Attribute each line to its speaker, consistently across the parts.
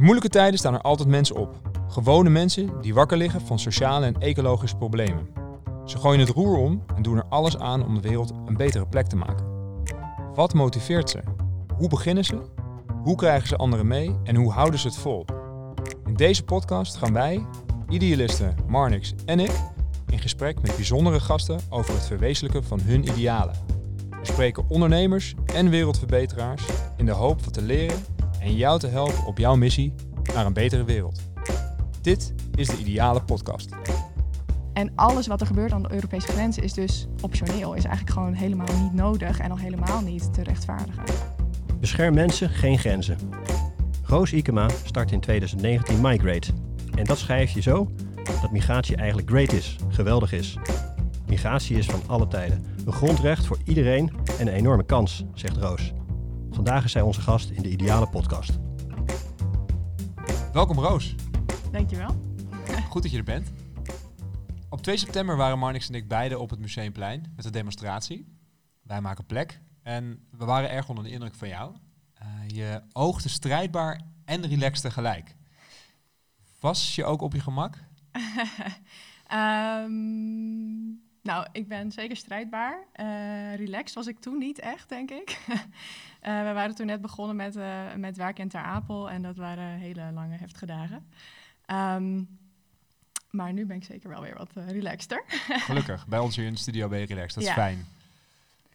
Speaker 1: In moeilijke tijden staan er altijd mensen op. Gewone mensen die wakker liggen van sociale en ecologische problemen. Ze gooien het roer om en doen er alles aan om de wereld een betere plek te maken. Wat motiveert ze? Hoe beginnen ze? Hoe krijgen ze anderen mee en hoe houden ze het vol? In deze podcast gaan wij, idealisten Marnix en ik, in gesprek met bijzondere gasten over het verwezenlijken van hun idealen. We spreken ondernemers en wereldverbeteraars in de hoop van te leren en jou te helpen op jouw missie naar een betere wereld. Dit is de Ideale Podcast.
Speaker 2: En alles wat er gebeurt aan de Europese grenzen is dus optioneel. Is eigenlijk gewoon helemaal niet nodig en al helemaal niet te rechtvaardigen.
Speaker 3: Bescherm mensen, geen grenzen. Roos Ikema start in 2019 Migrate. En dat schrijf je zo dat migratie eigenlijk great is, geweldig is. Migratie is van alle tijden. Een grondrecht voor iedereen en een enorme kans, zegt Roos. Vandaag is zij onze gast in de Ideale Podcast.
Speaker 1: Welkom Roos.
Speaker 2: Dankjewel.
Speaker 1: Goed dat je er bent. Op 2 september waren Marnix en ik beide op het Museumplein met een demonstratie. Wij maken plek en we waren erg onder de indruk van jou. Uh, je oogde strijdbaar en relaxed tegelijk. Was je ook op je gemak?
Speaker 2: um, nou, ik ben zeker strijdbaar. Uh, relaxed was ik toen niet echt, denk ik. uh, we waren toen net begonnen met, uh, met werken in Ter Apel en dat waren hele lange heftige dagen. Um, maar nu ben ik zeker wel weer wat relaxter.
Speaker 1: Gelukkig, bij ons hier in de studio ben je relaxed, dat is ja. fijn.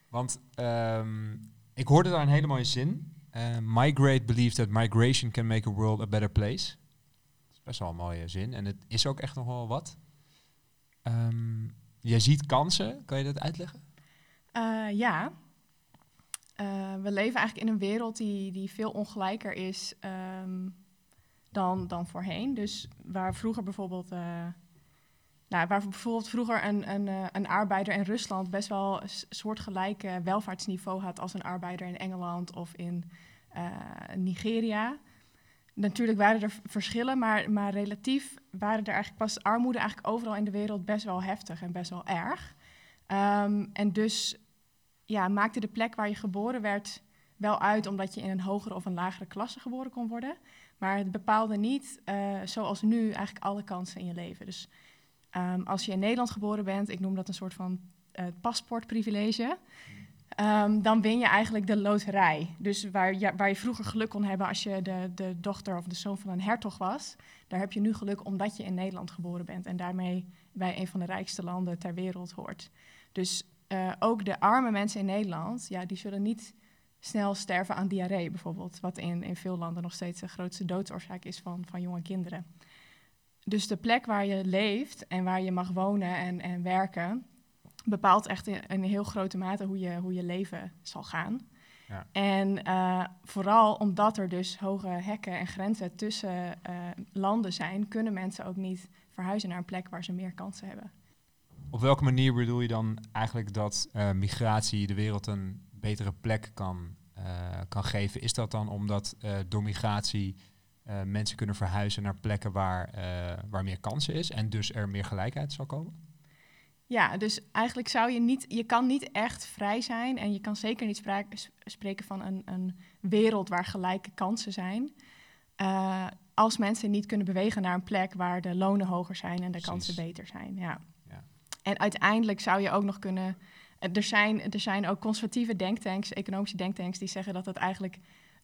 Speaker 1: Want um, ik hoorde daar een hele mooie zin. migrate believes that migration can make a world a better place. Dat is best wel een mooie zin en het is ook echt nog wel wat. Um, Jij ziet kansen, kan je dat uitleggen?
Speaker 2: Ja. Uh, we leven eigenlijk in een wereld die, die veel ongelijker is um, dan, dan voorheen. Dus waar vroeger bijvoorbeeld, uh, nou, waar bijvoorbeeld vroeger een, een, een arbeider in Rusland best wel een soortgelijke welvaartsniveau had als een arbeider in Engeland of in Nigeria. Natuurlijk waren er verschillen, maar, maar relatief waren er eigenlijk pas armoede eigenlijk overal in de wereld best wel heftig en best wel erg. Um, en dus ja, maakte de plek waar je geboren werd wel uit omdat je in een hogere of een lagere klasse geboren kon worden. Maar het bepaalde niet, uh, zoals nu, eigenlijk alle kansen in je leven. Dus um, als je in Nederland geboren bent, ik noem dat een soort van uh, paspoortprivilege. Um, dan win je eigenlijk de loterij. Dus waar waar je vroeger geluk kon hebben als je de, de dochter of de zoon van een hertog was, daar heb je nu geluk omdat je in Nederland geboren bent en daarmee bij een van de rijkste landen ter wereld hoort. Dus uh, ook de arme mensen in Nederland, ja, die zullen niet snel sterven aan diarree bijvoorbeeld, wat in, in veel landen nog steeds de grootste doodsoorzaak is van, van jonge kinderen. Dus de plek waar je leeft en waar je mag wonen en, en werken, bepaalt echt in een heel grote mate hoe je, hoe je leven zal gaan. Ja. En uh, vooral omdat er dus hoge hekken en grenzen tussen uh, landen zijn, kunnen mensen ook niet verhuizen naar een plek waar ze meer kansen hebben.
Speaker 1: Op welke manier bedoel je dan eigenlijk dat uh, migratie de wereld een betere plek kan, kan geven? Is dat dan omdat door migratie mensen kunnen verhuizen naar plekken waar, waar meer kansen is en dus er meer gelijkheid zal komen?
Speaker 2: Ja, dus eigenlijk zou je niet, je kan niet echt vrij zijn en je kan zeker niet spreken van een, een wereld waar gelijke kansen zijn. Als mensen niet kunnen bewegen naar een plek waar de lonen hoger zijn en de Precies. kansen beter zijn. Ja. En uiteindelijk zou je ook nog kunnen. Er zijn, er zijn ook conservatieve denktanks, economische denktanks, die zeggen dat het eigenlijk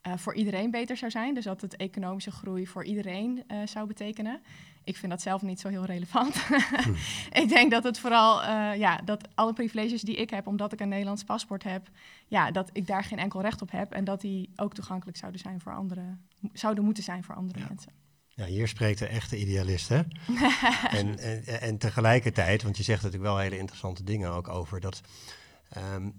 Speaker 2: uh, voor iedereen beter zou zijn. Dus dat het economische groei voor iedereen uh, zou betekenen. Ik vind dat zelf niet zo heel relevant. Hm. ik denk dat het vooral, uh, ja, dat alle privileges die ik heb, omdat ik een Nederlands paspoort heb, ja, dat ik daar geen enkel recht op heb en dat die ook toegankelijk zouden zijn voor anderen, zouden moeten zijn voor andere
Speaker 3: ja.
Speaker 2: mensen.
Speaker 3: Ja, hier spreekt de echte idealist, hè? en, en, en, tegelijkertijd, want je zegt natuurlijk wel hele interessante dingen ook over dat um,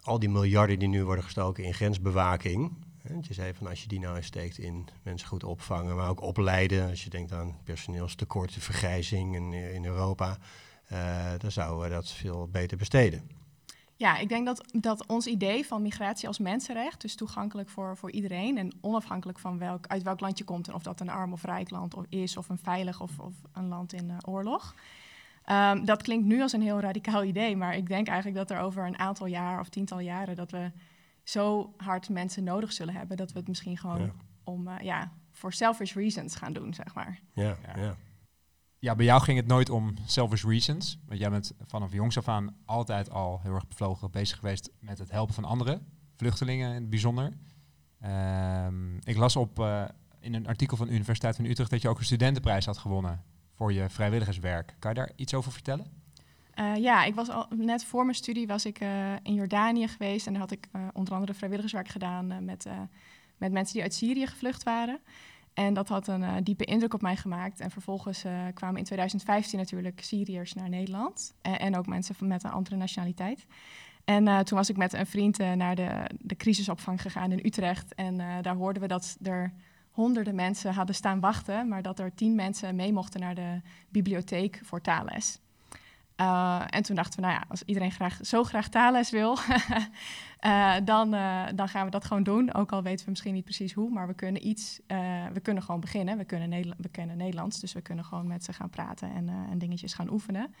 Speaker 3: al die miljarden die nu worden gestoken in grensbewaking, want je zei van als je die nou steekt in mensen goed opvangen, maar ook opleiden. Als je denkt aan personeelstekort, de vergrijzing in, in Europa, uh, dan zouden we dat veel beter besteden.
Speaker 2: Ja, ik denk dat, dat ons idee van migratie als mensenrecht, dus toegankelijk voor, voor iedereen en onafhankelijk van welk, uit welk land je komt en of dat een arm of rijk land is of een veilig of, of een land in uh, oorlog. Um, dat klinkt nu als een heel radicaal idee, maar ik denk eigenlijk dat er over een aantal jaar of tiental jaren dat we zo hard mensen nodig zullen hebben dat we het misschien gewoon ja. om uh, ja, voor selfish reasons gaan doen, zeg maar.
Speaker 3: Ja,
Speaker 1: Ja.
Speaker 3: ja.
Speaker 1: Ja, bij jou ging het nooit om selfish reasons. Want jij bent vanaf jongs af aan altijd al heel erg bevlogen bezig geweest met het helpen van anderen. Vluchtelingen in het bijzonder. Ehm, ik las op eh, in een artikel van de Universiteit van Utrecht dat je ook een studentenprijs had gewonnen voor je vrijwilligerswerk. Kan je daar iets over vertellen?
Speaker 2: Eh, ja, ik was al net voor mijn studie was ik eh, in Jordanië geweest en daar had ik onder andere vrijwilligerswerk gedaan met, met mensen die uit Syrië gevlucht waren. En dat had een eh, diepe indruk op mij gemaakt. En vervolgens eh, kwamen in 2015 natuurlijk Syriërs naar Nederland. En, en ook mensen van, met een andere nationaliteit. En eh, toen was ik met een vriend naar de, de crisisopvang gegaan in Utrecht. En daar hoorden we dat er honderden mensen hadden staan wachten, maar dat er tien mensen mee mochten naar de bibliotheek voor taalles. En toen dachten we, nou ja, als iedereen graag, zo graag taalles wil, uh, dan, uh, dan gaan we dat gewoon doen. Ook al weten we misschien niet precies hoe, maar we kunnen iets, uh, we kunnen gewoon beginnen. We kunnen, we kennen Nederlands, dus we kunnen gewoon met ze gaan praten en, en dingetjes gaan oefenen.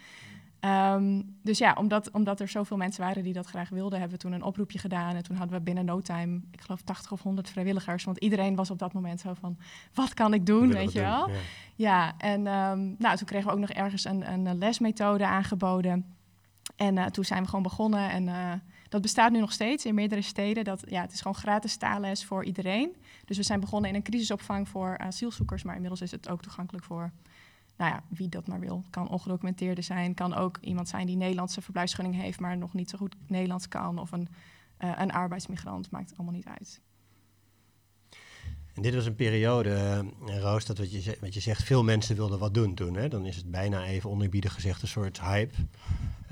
Speaker 2: Um, dus ja, omdat, omdat er zoveel mensen waren die dat graag wilden, hebben we toen een oproepje gedaan. En toen hadden we binnen no time, ik geloof 80 of 100 vrijwilligers. Want iedereen was op dat moment zo van, wat kan ik doen, weet je wel?
Speaker 3: Ja.
Speaker 2: ja, en um, nou, toen kregen we ook nog ergens een, een lesmethode aangeboden. En uh, toen zijn we gewoon begonnen. En uh, dat bestaat nu nog steeds in meerdere steden. Dat, ja, het is gewoon gratis taalles voor iedereen. Dus we zijn begonnen in een crisisopvang voor asielzoekers. Maar inmiddels is het ook toegankelijk voor nou ja, wie dat maar wil. Kan ongedocumenteerde zijn. Kan ook iemand zijn die Nederlandse verblijfsvergunning heeft... maar nog niet zo goed Nederlands kan. Of een, uh, een arbeidsmigrant. Maakt allemaal niet uit.
Speaker 3: En dit was een periode, uh, Roos, dat wat je, je zegt, veel mensen wilden wat doen toen. Hè? Dan is het bijna even oneerbiedig gezegd een soort hype.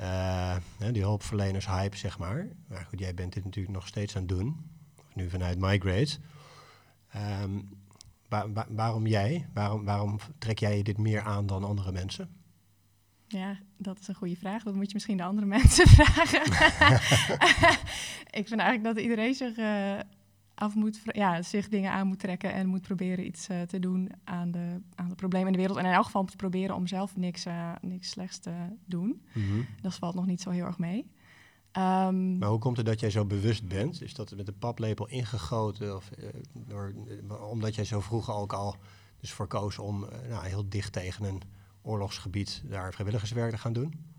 Speaker 3: Uh, die hulpverleners hype, zeg maar. Maar goed, jij bent dit natuurlijk nog steeds aan het doen. Nu vanuit Migrate. Um, waar, waarom jij? Waarom, waarom trek jij dit meer aan dan andere mensen?
Speaker 2: Ja, dat is een goede vraag. Dat moet je misschien de andere mensen vragen. ik vind eigenlijk dat iedereen zich, uh, af moet, ja, zich dingen aan moet trekken en moet proberen iets uh, te doen aan de, aan de problemen in de wereld. En in elk geval moet proberen om zelf niks, uh, niks slechts te doen. Mm -hmm. Dat valt nog niet zo heel erg mee.
Speaker 3: Um, maar hoe komt het dat jij zo bewust bent? Is dat met een paplepel ingegoten? Of, uh, door, omdat jij zo vroeg ook al dus voor koos om nou, heel dicht tegen een oorlogsgebied daar vrijwilligerswerk te gaan doen?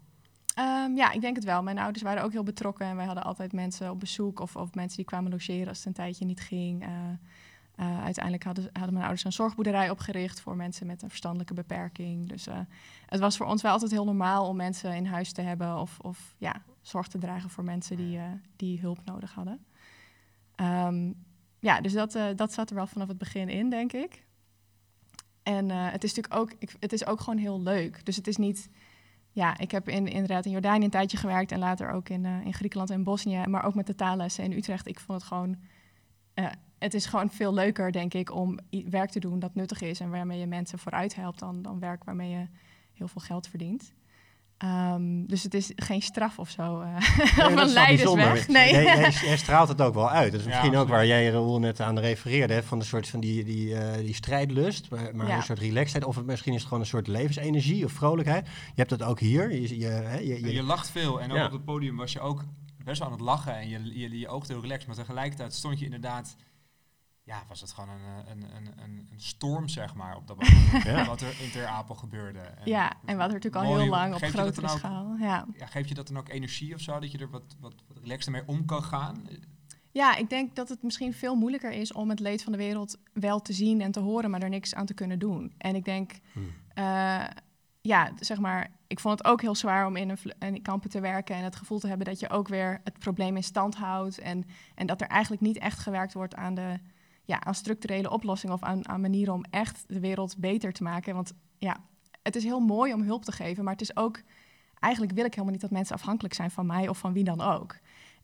Speaker 2: Um, ja, ik denk het wel. Mijn ouders waren ook heel betrokken en wij hadden altijd mensen op bezoek of, of mensen die kwamen logeren als het een tijdje niet ging. Uh, uiteindelijk hadden, hadden mijn ouders een zorgboerderij opgericht voor mensen met een verstandelijke beperking. Dus uh, het was voor ons wel altijd heel normaal om mensen in huis te hebben of, of ja, zorg te dragen voor mensen die, die hulp nodig hadden. Um, ja, dus dat, dat zat er wel vanaf het begin in, denk ik. En het is natuurlijk ook, ik, het is ook gewoon heel leuk. Dus het is niet, ja, ik heb in, inderdaad in Jordanië een tijdje gewerkt en later ook in, in Griekenland en Bosnië, maar ook met de taallessen in Utrecht. Ik vond het gewoon het is gewoon veel leuker, denk ik, om werk te doen dat nuttig is en waarmee je mensen vooruit helpt dan, dan werk waarmee je heel veel geld verdient. Um, dus het is geen straf of zo. Uh, nee, of een leidersweg.
Speaker 3: Nee. Jij, jij, jij, straalt het ook wel uit. Dat is misschien ja, ook waar jij Raoul net aan refereerde. Hè, van een soort van die, die, uh, die strijdlust, maar, maar ja. een soort relaxedheid. Of het, misschien is het gewoon een soort levensenergie of vrolijkheid. Je hebt dat ook hier. Je, je, hè,
Speaker 1: je, je, je lacht veel. En ook op het podium was je ook best wel aan het lachen. En je, je, je oogde heel relaxed. Maar tegelijkertijd stond je inderdaad ja, was het gewoon een, een, een, een, een storm, zeg maar, op dat moment. ja. Wat er in Ter Apel gebeurde.
Speaker 2: En ja, en wat er natuurlijk al heel lang op grotere schaal. Ja.
Speaker 1: ja. Geeft je dat dan ook energie of zo, dat je er wat, wat, wat relaxter mee om kan gaan?
Speaker 2: Ja, ik denk dat het misschien veel moeilijker is om het leed van de wereld wel te zien en te horen, maar er niks aan te kunnen doen. En ik denk, hmm. uh, ja, zeg maar, ik vond het ook heel zwaar om in een, in kampen te werken en het gevoel te hebben dat je ook weer het probleem in stand houdt en, en dat er eigenlijk niet echt gewerkt wordt aan de ja, aan structurele oplossingen of aan, aan manieren om echt de wereld beter te maken. Want ja, het is heel mooi om hulp te geven, maar het is ook, eigenlijk wil ik helemaal niet dat mensen afhankelijk zijn van mij of van wie dan ook.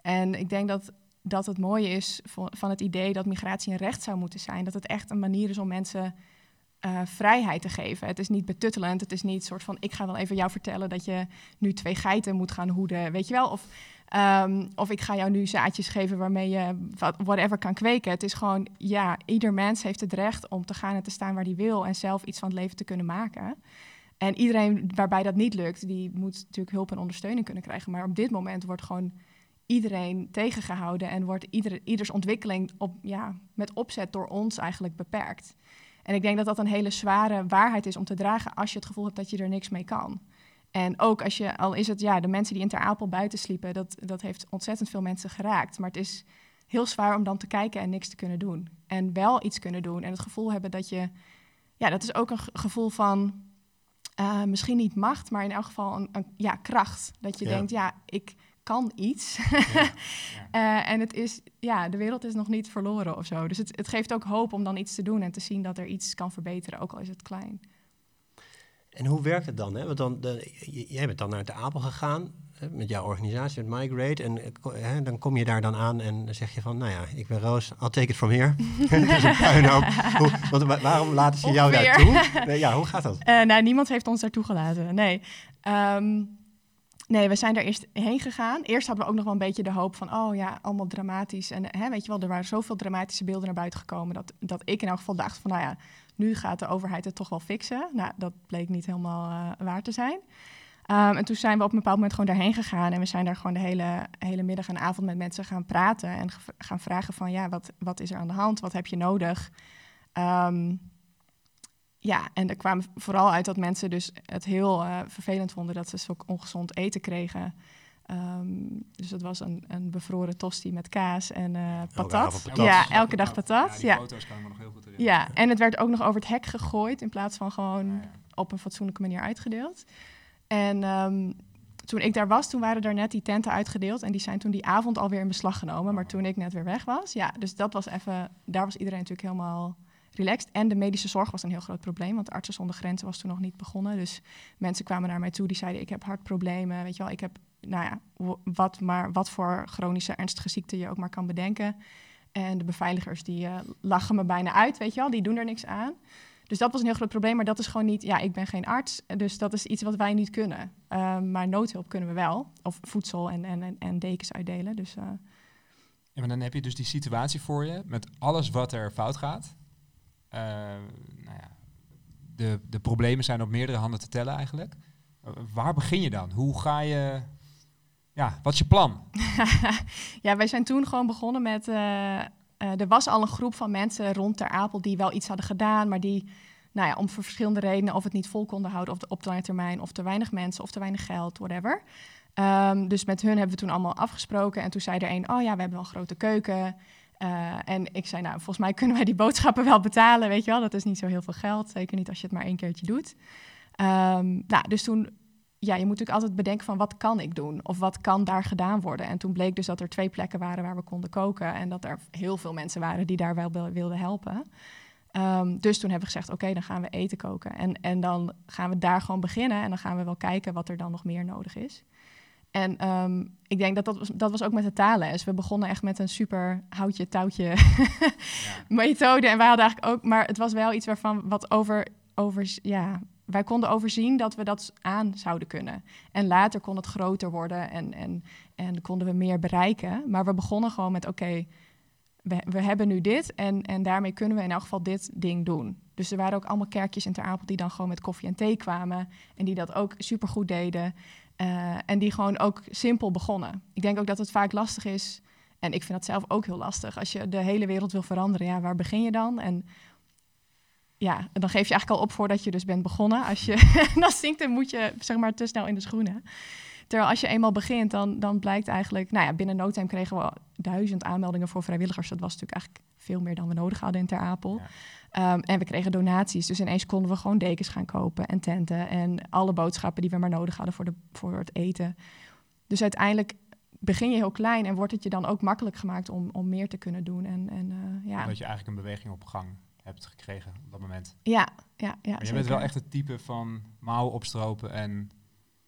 Speaker 2: En ik denk dat, dat het mooie is van het idee dat migratie een recht zou moeten zijn, dat het echt een manier is om mensen uh, vrijheid te geven. Het is niet betuttelend, het is niet soort van ik ga wel even jou vertellen dat je nu twee geiten moet gaan hoeden, weet je wel? Of Um, of ik ga jou nu zaadjes geven waarmee je whatever kan kweken. Het is gewoon, ja, ieder mens heeft het recht om te gaan en te staan waar hij wil en zelf iets van het leven te kunnen maken. En iedereen waarbij dat niet lukt, die moet natuurlijk hulp en ondersteuning kunnen krijgen. Maar op dit moment wordt gewoon iedereen tegengehouden en wordt ieder, ieders ontwikkeling op, ja, met opzet door ons eigenlijk beperkt. En ik denk dat dat een hele zware waarheid is om te dragen als je het gevoel hebt dat je er niks mee kan. En ook als je, al is het ja, de mensen die in Ter Apel buiten sliepen, dat, dat heeft ontzettend veel mensen geraakt. Maar het is heel zwaar om dan te kijken en niks te kunnen doen. En wel iets kunnen doen en het gevoel hebben dat je, ja, dat is ook een gevoel van uh, misschien niet macht, maar in elk geval een, een ja, kracht. Dat je denkt, ja, ik kan iets. Ja, uh, en het is, ja, de wereld is nog niet verloren of zo. Dus het, het geeft ook hoop om dan iets te doen en te zien dat er iets kan verbeteren, ook al is het klein.
Speaker 3: En hoe werkt het dan? Hè? Want dan, de, jij bent dan naar de Apel gegaan hè, met jouw organisatie, met Migrate. En hè, dan kom je daar dan aan en dan zeg je van, nou ja, ik ben Roos, I'll take it from here. het is een puinhoop. Hoe, want waarom laten ze jou daar toe? Nee, ja, hoe gaat dat?
Speaker 2: Uh, nou, niemand heeft ons daartoe gelaten, nee. Um, Nee, we zijn er eerst heen gegaan. Eerst hadden we ook nog wel een beetje de hoop van, oh ja, allemaal dramatisch. En hè, weet je wel, er waren zoveel dramatische beelden naar buiten gekomen dat, dat ik in elk geval dacht van, nou ja, nu gaat de overheid het toch wel fixen. Nou, dat bleek niet helemaal uh, waar te zijn. Um, en toen zijn we op een bepaald moment gewoon daarheen gegaan en we zijn daar gewoon de hele, hele middag en avond met mensen gaan praten en gaan vragen van, ja, wat, wat is er aan de hand? Wat heb je nodig? Um, ja, en er kwam vooral uit dat mensen dus het heel uh, vervelend vonden dat ze zo ongezond eten kregen. Um, dus dat was een, een bevroren tosti met kaas en uh, patat. patat. Ja, elke dag patat. Ja, die foto's me nog heel goed herinneren. Ja, en het werd ook nog over het hek gegooid in plaats van gewoon ja, ja. op een fatsoenlijke manier uitgedeeld. En um, toen ik daar was, toen waren er net die tenten uitgedeeld. En die zijn toen die avond alweer in beslag genomen. Maar toen ik net weer weg was, ja, dus dat was even... Daar was iedereen natuurlijk helemaal relaxed. En de medische zorg was een heel groot probleem, want Artsen zonder Grenzen was toen nog niet begonnen. Dus mensen kwamen naar mij toe die zeiden: Ik heb hartproblemen. Weet je wel, ik heb, nou ja, wat, maar, wat voor chronische ernstige ziekte je ook maar kan bedenken. En de beveiligers die uh, lachen me bijna uit, weet je wel, die doen er niks aan. Dus dat was een heel groot probleem, maar dat is gewoon niet, ja, ik ben geen arts, dus dat is iets wat wij niet kunnen. Uh, maar noodhulp kunnen we wel, of voedsel en, en, en dekens uitdelen. Dus, uh...
Speaker 1: ja, maar dan heb je dus die situatie voor je met alles wat er fout gaat. Uh, nou ja, de, de problemen zijn op meerdere handen te tellen eigenlijk. Uh, waar begin je dan? Hoe ga je... Ja, wat is je plan?
Speaker 2: ja, wij zijn toen gewoon begonnen met... Uh, er was al een groep van mensen rond Ter Apel die wel iets hadden gedaan, maar die nou ja, om verschillende redenen of het niet vol konden houden of de, op de lange termijn, of te weinig mensen, of te weinig geld, whatever. Um, dus met hun hebben we toen allemaal afgesproken. En toen zei er een, oh ja, we hebben wel een grote keuken. Uh, en ik zei, nou, volgens mij kunnen wij die boodschappen wel betalen, weet je wel. Dat is niet zo heel veel geld, zeker niet als je het maar één keertje doet. Um, nou, dus toen, ja, je moet natuurlijk altijd bedenken van wat kan ik doen? Of wat kan daar gedaan worden? En toen bleek dus dat er twee plekken waren waar we konden koken. En dat er heel veel mensen waren die daar wel wilden helpen. Um, dus toen hebben we gezegd, oké, dan gaan we eten koken. En, en dan gaan we daar gewoon beginnen. En dan gaan we wel kijken wat er dan nog meer nodig is. En um, ik denk dat dat was, dat was ook met de taalles. We begonnen echt met een super houtje touwtje ja. methode. En wij hadden eigenlijk ook, maar het was wel iets waarvan wat over, over, ja, wij konden overzien dat we dat aan zouden kunnen. En later kon het groter worden en, en, en konden we meer bereiken. Maar we begonnen gewoon met: oké, we, we hebben nu dit en, en daarmee kunnen we in elk geval dit ding doen. Dus er waren ook allemaal kerkjes in Ter Apel die dan gewoon met koffie en thee kwamen. En die dat ook supergoed deden. Uh, en die gewoon ook simpel begonnen. Ik denk ook dat het vaak lastig is. En ik vind dat zelf ook heel lastig. Als je de hele wereld wil veranderen, ja, waar begin je dan? En ja, dan geef je eigenlijk al op voordat je dus bent begonnen. Als je dan zinkt, dan moet je zeg maar te snel in de schoenen. Terwijl als je eenmaal begint, dan, dan blijkt eigenlijk... Nou ja, binnen no time kregen we duizend aanmeldingen voor vrijwilligers. Dat was natuurlijk eigenlijk veel meer dan we nodig hadden in Ter Apel. Um, en we kregen donaties. Dus ineens konden we gewoon dekens gaan kopen en tenten. En alle boodschappen die we maar nodig hadden voor, de, voor het eten. Dus uiteindelijk begin je heel klein en wordt het je dan ook makkelijk gemaakt om, om meer te kunnen doen. En, en, uh, ja.
Speaker 1: Omdat je eigenlijk een beweging op gang hebt gekregen op dat moment.
Speaker 2: Ja, ja, ja.
Speaker 1: Maar je bent wel echt het type van mouwen opstropen en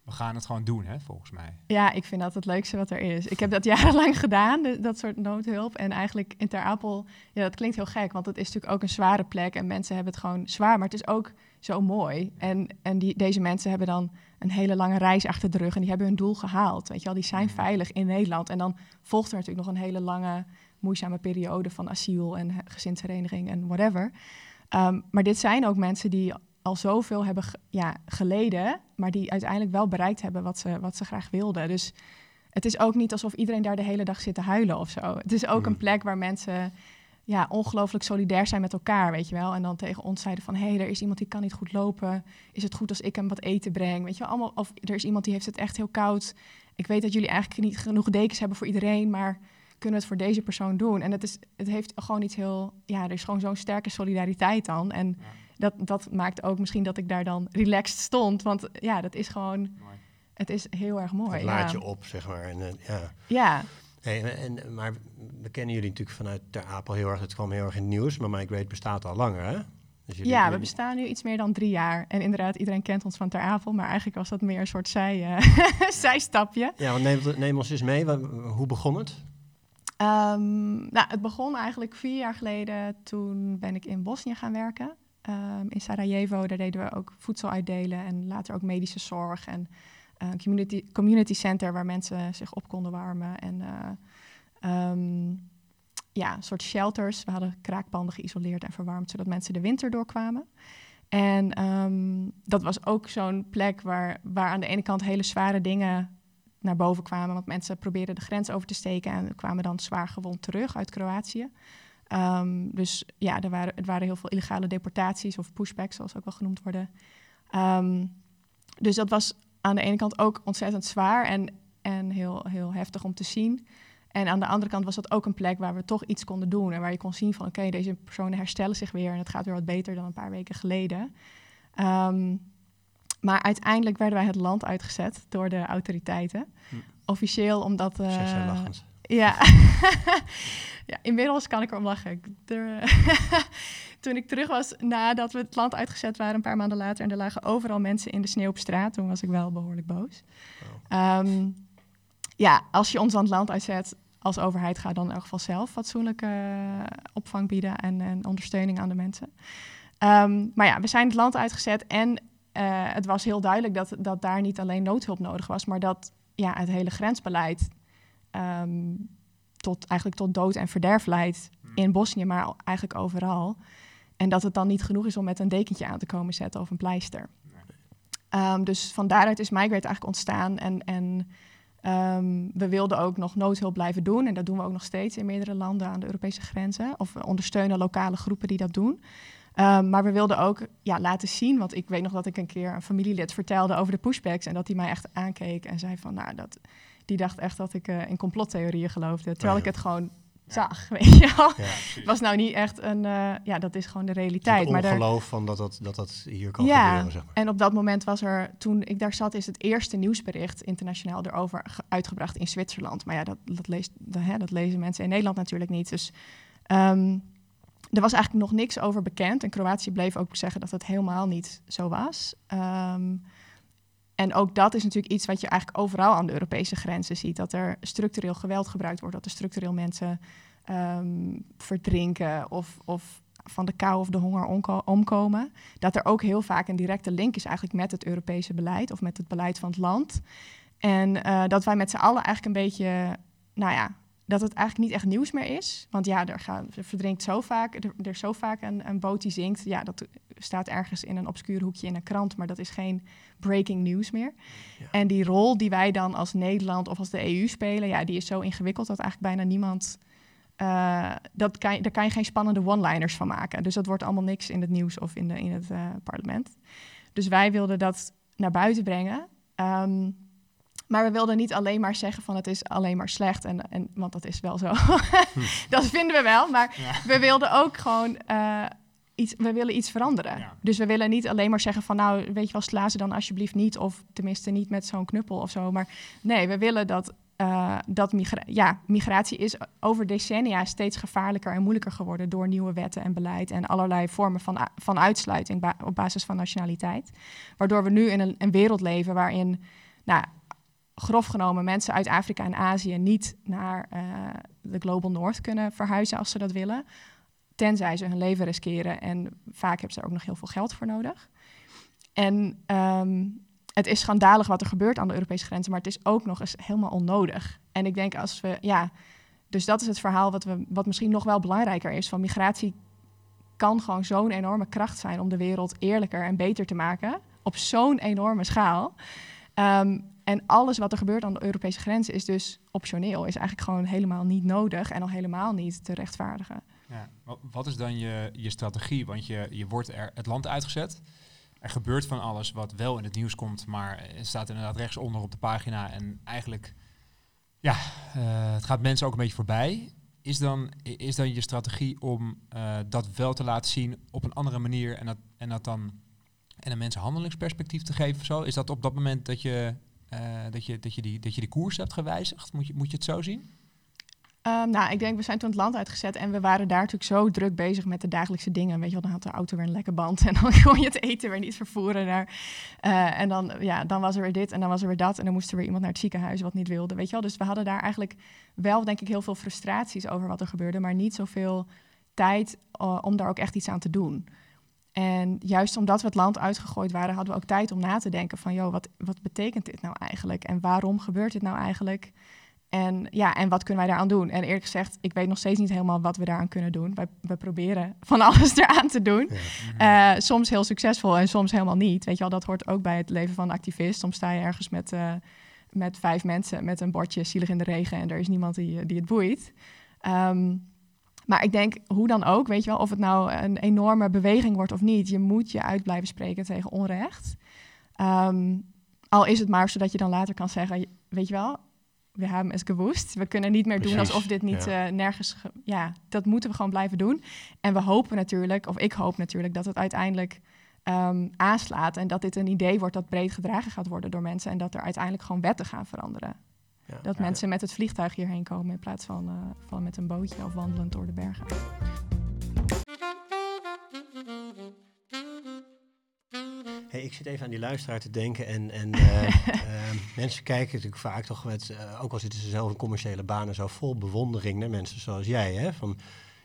Speaker 1: we gaan het gewoon doen, hè, volgens mij.
Speaker 2: Ja, ik vind dat het leukste wat er is. Ik heb dat jarenlang gedaan, dat soort noodhulp. En eigenlijk in Ter Apel, ja, dat klinkt heel gek, want het is natuurlijk ook een zware plek en mensen hebben het gewoon zwaar, maar het is ook zo mooi. En, en die, deze mensen hebben dan een hele lange reis achter de rug en die hebben hun doel gehaald. Weet je wel, die zijn veilig in Nederland. En dan volgt er natuurlijk nog een hele lange, moeizame periode van asiel en gezinshereniging en whatever. Um, maar dit zijn ook mensen die al zoveel hebben ja, geleden, maar die uiteindelijk wel bereikt hebben wat ze, wat ze graag wilden. Dus het is ook niet alsof iedereen daar de hele dag zit te huilen of zo. Het is ook een mm. plek waar mensen ja, ongelooflijk solidair zijn met elkaar, weet je wel. En dan tegen ons zeiden van, hé, hey, er is iemand die kan niet goed lopen. Is het goed als ik hem wat eten breng? Weet je wel, allemaal, of er is iemand die heeft het echt heel koud. Ik weet dat jullie eigenlijk niet genoeg dekens hebben voor iedereen, maar kunnen we het voor deze persoon doen? En het, is, het heeft gewoon iets heel, ja, er is gewoon zo'n sterke solidariteit dan. En dat, dat maakt ook misschien dat ik daar dan relaxed stond, want ja, dat is gewoon, het is heel erg mooi.
Speaker 3: Het laat
Speaker 2: ja.
Speaker 3: je op, zeg maar. En, eh, ja.
Speaker 2: Ja,
Speaker 3: Hey, en, maar we kennen jullie natuurlijk vanuit Ter Apel heel erg. Het kwam heel erg in het nieuws, maar Migrate bestaat al langer, hè? Dus
Speaker 2: Ja, we bestaan nu iets meer dan drie jaar. En inderdaad, iedereen kent ons van Ter Apel, maar eigenlijk was dat meer een soort zij, eh, zijstapje.
Speaker 3: Ja, want neem, neem ons eens mee. Hoe begon het?
Speaker 2: Ehm, nou, het begon eigenlijk vier jaar geleden. Toen ben ik in Bosnië gaan werken. Ehm, in Sarajevo, daar deden we ook voedsel uitdelen en later ook medische zorg. En eh, een community, community center waar mensen zich op konden warmen. En eh, ehm, ja, een soort shelters. We hadden kraakpanden geïsoleerd en verwarmd, zodat mensen de winter doorkwamen. En ehm, dat was ook zo'n plek waar, waar aan de ene kant hele zware dingen naar boven kwamen. Want mensen probeerden de grens over te steken en kwamen dan zwaar gewond terug uit Kroatië. Ehm, dus ja, er waren, er waren heel veel illegale deportaties of pushbacks, zoals ook wel genoemd worden. Ehm, dus dat was aan de ene kant ook ontzettend zwaar en, en heel, heel heftig om te zien. En aan de andere kant was dat ook een plek waar we toch iets konden doen. En waar je kon zien van oké, deze personen herstellen zich weer en het gaat weer wat beter dan een paar weken geleden. Ehm, maar uiteindelijk werden wij het land uitgezet door de autoriteiten.
Speaker 3: Hm.
Speaker 2: Officieel omdat...
Speaker 3: lachend.
Speaker 2: Ja. ja, inmiddels kan ik erom lachen. Toen ik terug was nadat we het land uitgezet waren, een paar maanden later, en er lagen overal mensen in de sneeuw op straat, toen was ik wel behoorlijk boos. Ehm, ja, als je ons aan het land uitzet als overheid, ga dan in elk geval zelf fatsoenlijke eh, opvang bieden en, en ondersteuning aan de mensen. Ehm, maar ja, we zijn het land uitgezet en eh, het was heel duidelijk dat, dat daar niet alleen noodhulp nodig was, maar dat ja, het hele grensbeleid ehm, tot, eigenlijk tot dood en verderf leidt in Bosnië, maar eigenlijk overal. En dat het dan niet genoeg is om met een dekentje aan te komen zetten of een pleister. Ehm, dus van daaruit is Migrate eigenlijk ontstaan. En, en ehm, we wilden ook nog noodhulp blijven doen. En dat doen we ook nog steeds in meerdere landen aan de Europese grenzen. Of we ondersteunen lokale groepen die dat doen. Maar we wilden ook ja, laten zien, want ik weet nog dat ik een keer een familielid vertelde over de pushbacks. En dat hij mij echt aankeek en zei van, nou, dat, die dacht echt dat ik eh, in complottheorieën geloofde. Terwijl
Speaker 3: ja.
Speaker 2: ik het gewoon zag, weet je wel.
Speaker 3: Ja.
Speaker 2: Het was nou niet echt een, eh, ja, dat is gewoon de realiteit. Maar
Speaker 3: ongeloof van dat dat, dat dat hier kan
Speaker 2: ja,
Speaker 3: gebeuren, zeg maar.
Speaker 2: en op dat moment was er, toen ik daar zat, is het eerste nieuwsbericht internationaal erover ge- uitgebracht in Zwitserland. Maar ja, dat, dat, leest, dat, hè, dat lezen mensen in Nederland natuurlijk niet. Dus ehm, er was eigenlijk nog niks over bekend. En Kroatië bleef ook zeggen dat het helemaal niet zo was. Ehm, en ook dat is natuurlijk iets wat je eigenlijk overal aan de Europese grenzen ziet. Dat er structureel geweld gebruikt wordt, dat er structureel mensen ehm, verdrinken of, of van de kou of de honger omkomen. Dat er ook heel vaak een directe link is eigenlijk met het Europese beleid of met het beleid van het land. En eh, dat wij met z'n allen eigenlijk een beetje, nou ja, dat het eigenlijk niet echt nieuws meer is. Want ja, er, gaat, er verdrinkt zo vaak, er, er is zo vaak een, een boot die zinkt. Ja, dat staat ergens in een obscuur hoekje in een krant, maar dat is geen breaking news meer.
Speaker 3: Ja.
Speaker 2: En die rol die wij dan als Nederland of als de EU spelen, ja, die is zo ingewikkeld dat eigenlijk bijna niemand. eh, dat kan, daar kan je geen spannende one-liners van maken. Dus dat wordt allemaal niks in het nieuws of in, de, in het eh, parlement. Dus wij wilden dat naar buiten brengen. Ehm, maar we wilden niet alleen maar zeggen van het is alleen maar slecht. En, en, want dat is wel zo. dat vinden we wel. Maar we wilden ook gewoon eh, iets, we willen iets veranderen.
Speaker 1: Ja.
Speaker 2: Dus we willen niet alleen maar zeggen van nou, weet je wel, sla ze dan alsjeblieft niet. Of tenminste niet met zo'n knuppel of zo. Maar nee, we willen dat, eh, dat migra ja, migratie is over decennia steeds gevaarlijker en moeilijker geworden door nieuwe wetten en beleid en allerlei vormen van, van uitsluiting ba- op basis van nationaliteit. Waardoor we nu in een, een wereld leven waarin, nou, grof genomen, mensen uit Afrika en Azië niet naar eh, de Global North kunnen verhuizen als ze dat willen. Tenzij ze hun leven riskeren. En vaak hebben ze er ook nog heel veel geld voor nodig. En ehm, het is schandalig wat er gebeurt aan de Europese grenzen, maar het is ook nog eens helemaal onnodig. En ik denk als we, ja, dus dat is het verhaal wat, we, wat misschien nog wel belangrijker is. Van migratie kan gewoon zo'n enorme kracht zijn om de wereld eerlijker en beter te maken. Op zo'n enorme schaal. Ehm, en alles wat er gebeurt aan de Europese grenzen is dus optioneel. Is eigenlijk gewoon helemaal niet nodig en al helemaal niet te rechtvaardigen.
Speaker 1: Ja. Wat is dan je, je strategie? Want je, je wordt er het land uitgezet. Er gebeurt van alles wat wel in het nieuws komt, maar het staat inderdaad rechtsonder op de pagina. En eigenlijk, ja, uh, het gaat mensen ook een beetje voorbij. Is dan, is dan je strategie om uh, dat wel te laten zien op een andere manier en dat, en dat dan en een mensen handelingsperspectief te geven? Zo? Is dat op dat moment dat je, dat je, dat je, die, dat je die koers hebt gewijzigd? Moet je, moet je het zo zien?
Speaker 2: Um, nou, ik denk, we zijn toen het land uitgezet en we waren daar natuurlijk zo druk bezig met de dagelijkse dingen. Weet je wel, dan had de auto weer een lekke band en dan kon je het eten weer niet vervoeren. Naar, uh, en dan, ja, dan was er weer dit en dan was er weer dat en dan moest er weer iemand naar het ziekenhuis wat niet wilde. Weet je wel, dus we hadden daar eigenlijk wel, denk ik, heel veel frustraties over wat er gebeurde, maar niet zoveel tijd uh, om daar ook echt iets aan te doen. En juist omdat we het land uitgegooid waren, hadden we ook tijd om na te denken van, joh, wat, wat betekent dit nou eigenlijk? En waarom gebeurt dit nou eigenlijk? En ja, en wat kunnen wij daaraan doen? En eerlijk gezegd, ik weet nog steeds niet helemaal wat we daaraan kunnen doen. Wij, we proberen van alles eraan te doen. Ja. Uh, soms heel succesvol en soms helemaal niet. Weet je wel, dat hoort ook bij het leven van een activist. Soms sta je ergens met, uh, met vijf mensen met een bordje zielig in de regen en er is niemand die, die het boeit. Um, maar ik denk, hoe dan ook, weet je wel, of het nou een enorme beweging wordt of niet, je moet je uit blijven spreken tegen onrecht. Um, al is het maar zodat je dan later kan zeggen, weet je wel, we hebben het gewoest. We kunnen niet meer Precies, doen alsof dit niet ja. uh, nergens... ja, dat moeten we gewoon blijven doen. En we hopen natuurlijk, of ik hoop natuurlijk, dat het uiteindelijk um, aanslaat. En dat dit een idee wordt dat breed gedragen gaat worden door mensen. En dat er uiteindelijk gewoon wetten gaan veranderen. Ja, dat ja, mensen met het vliegtuig hierheen komen in plaats van, uh, van met een bootje of wandelend door de bergen.
Speaker 3: Hey, ik zit even aan die luisteraar te denken en, en uh, uh, mensen kijken natuurlijk vaak toch met, uh, ook al zitten ze zelf in commerciële banen, zo vol bewondering naar mensen zoals jij, hè, van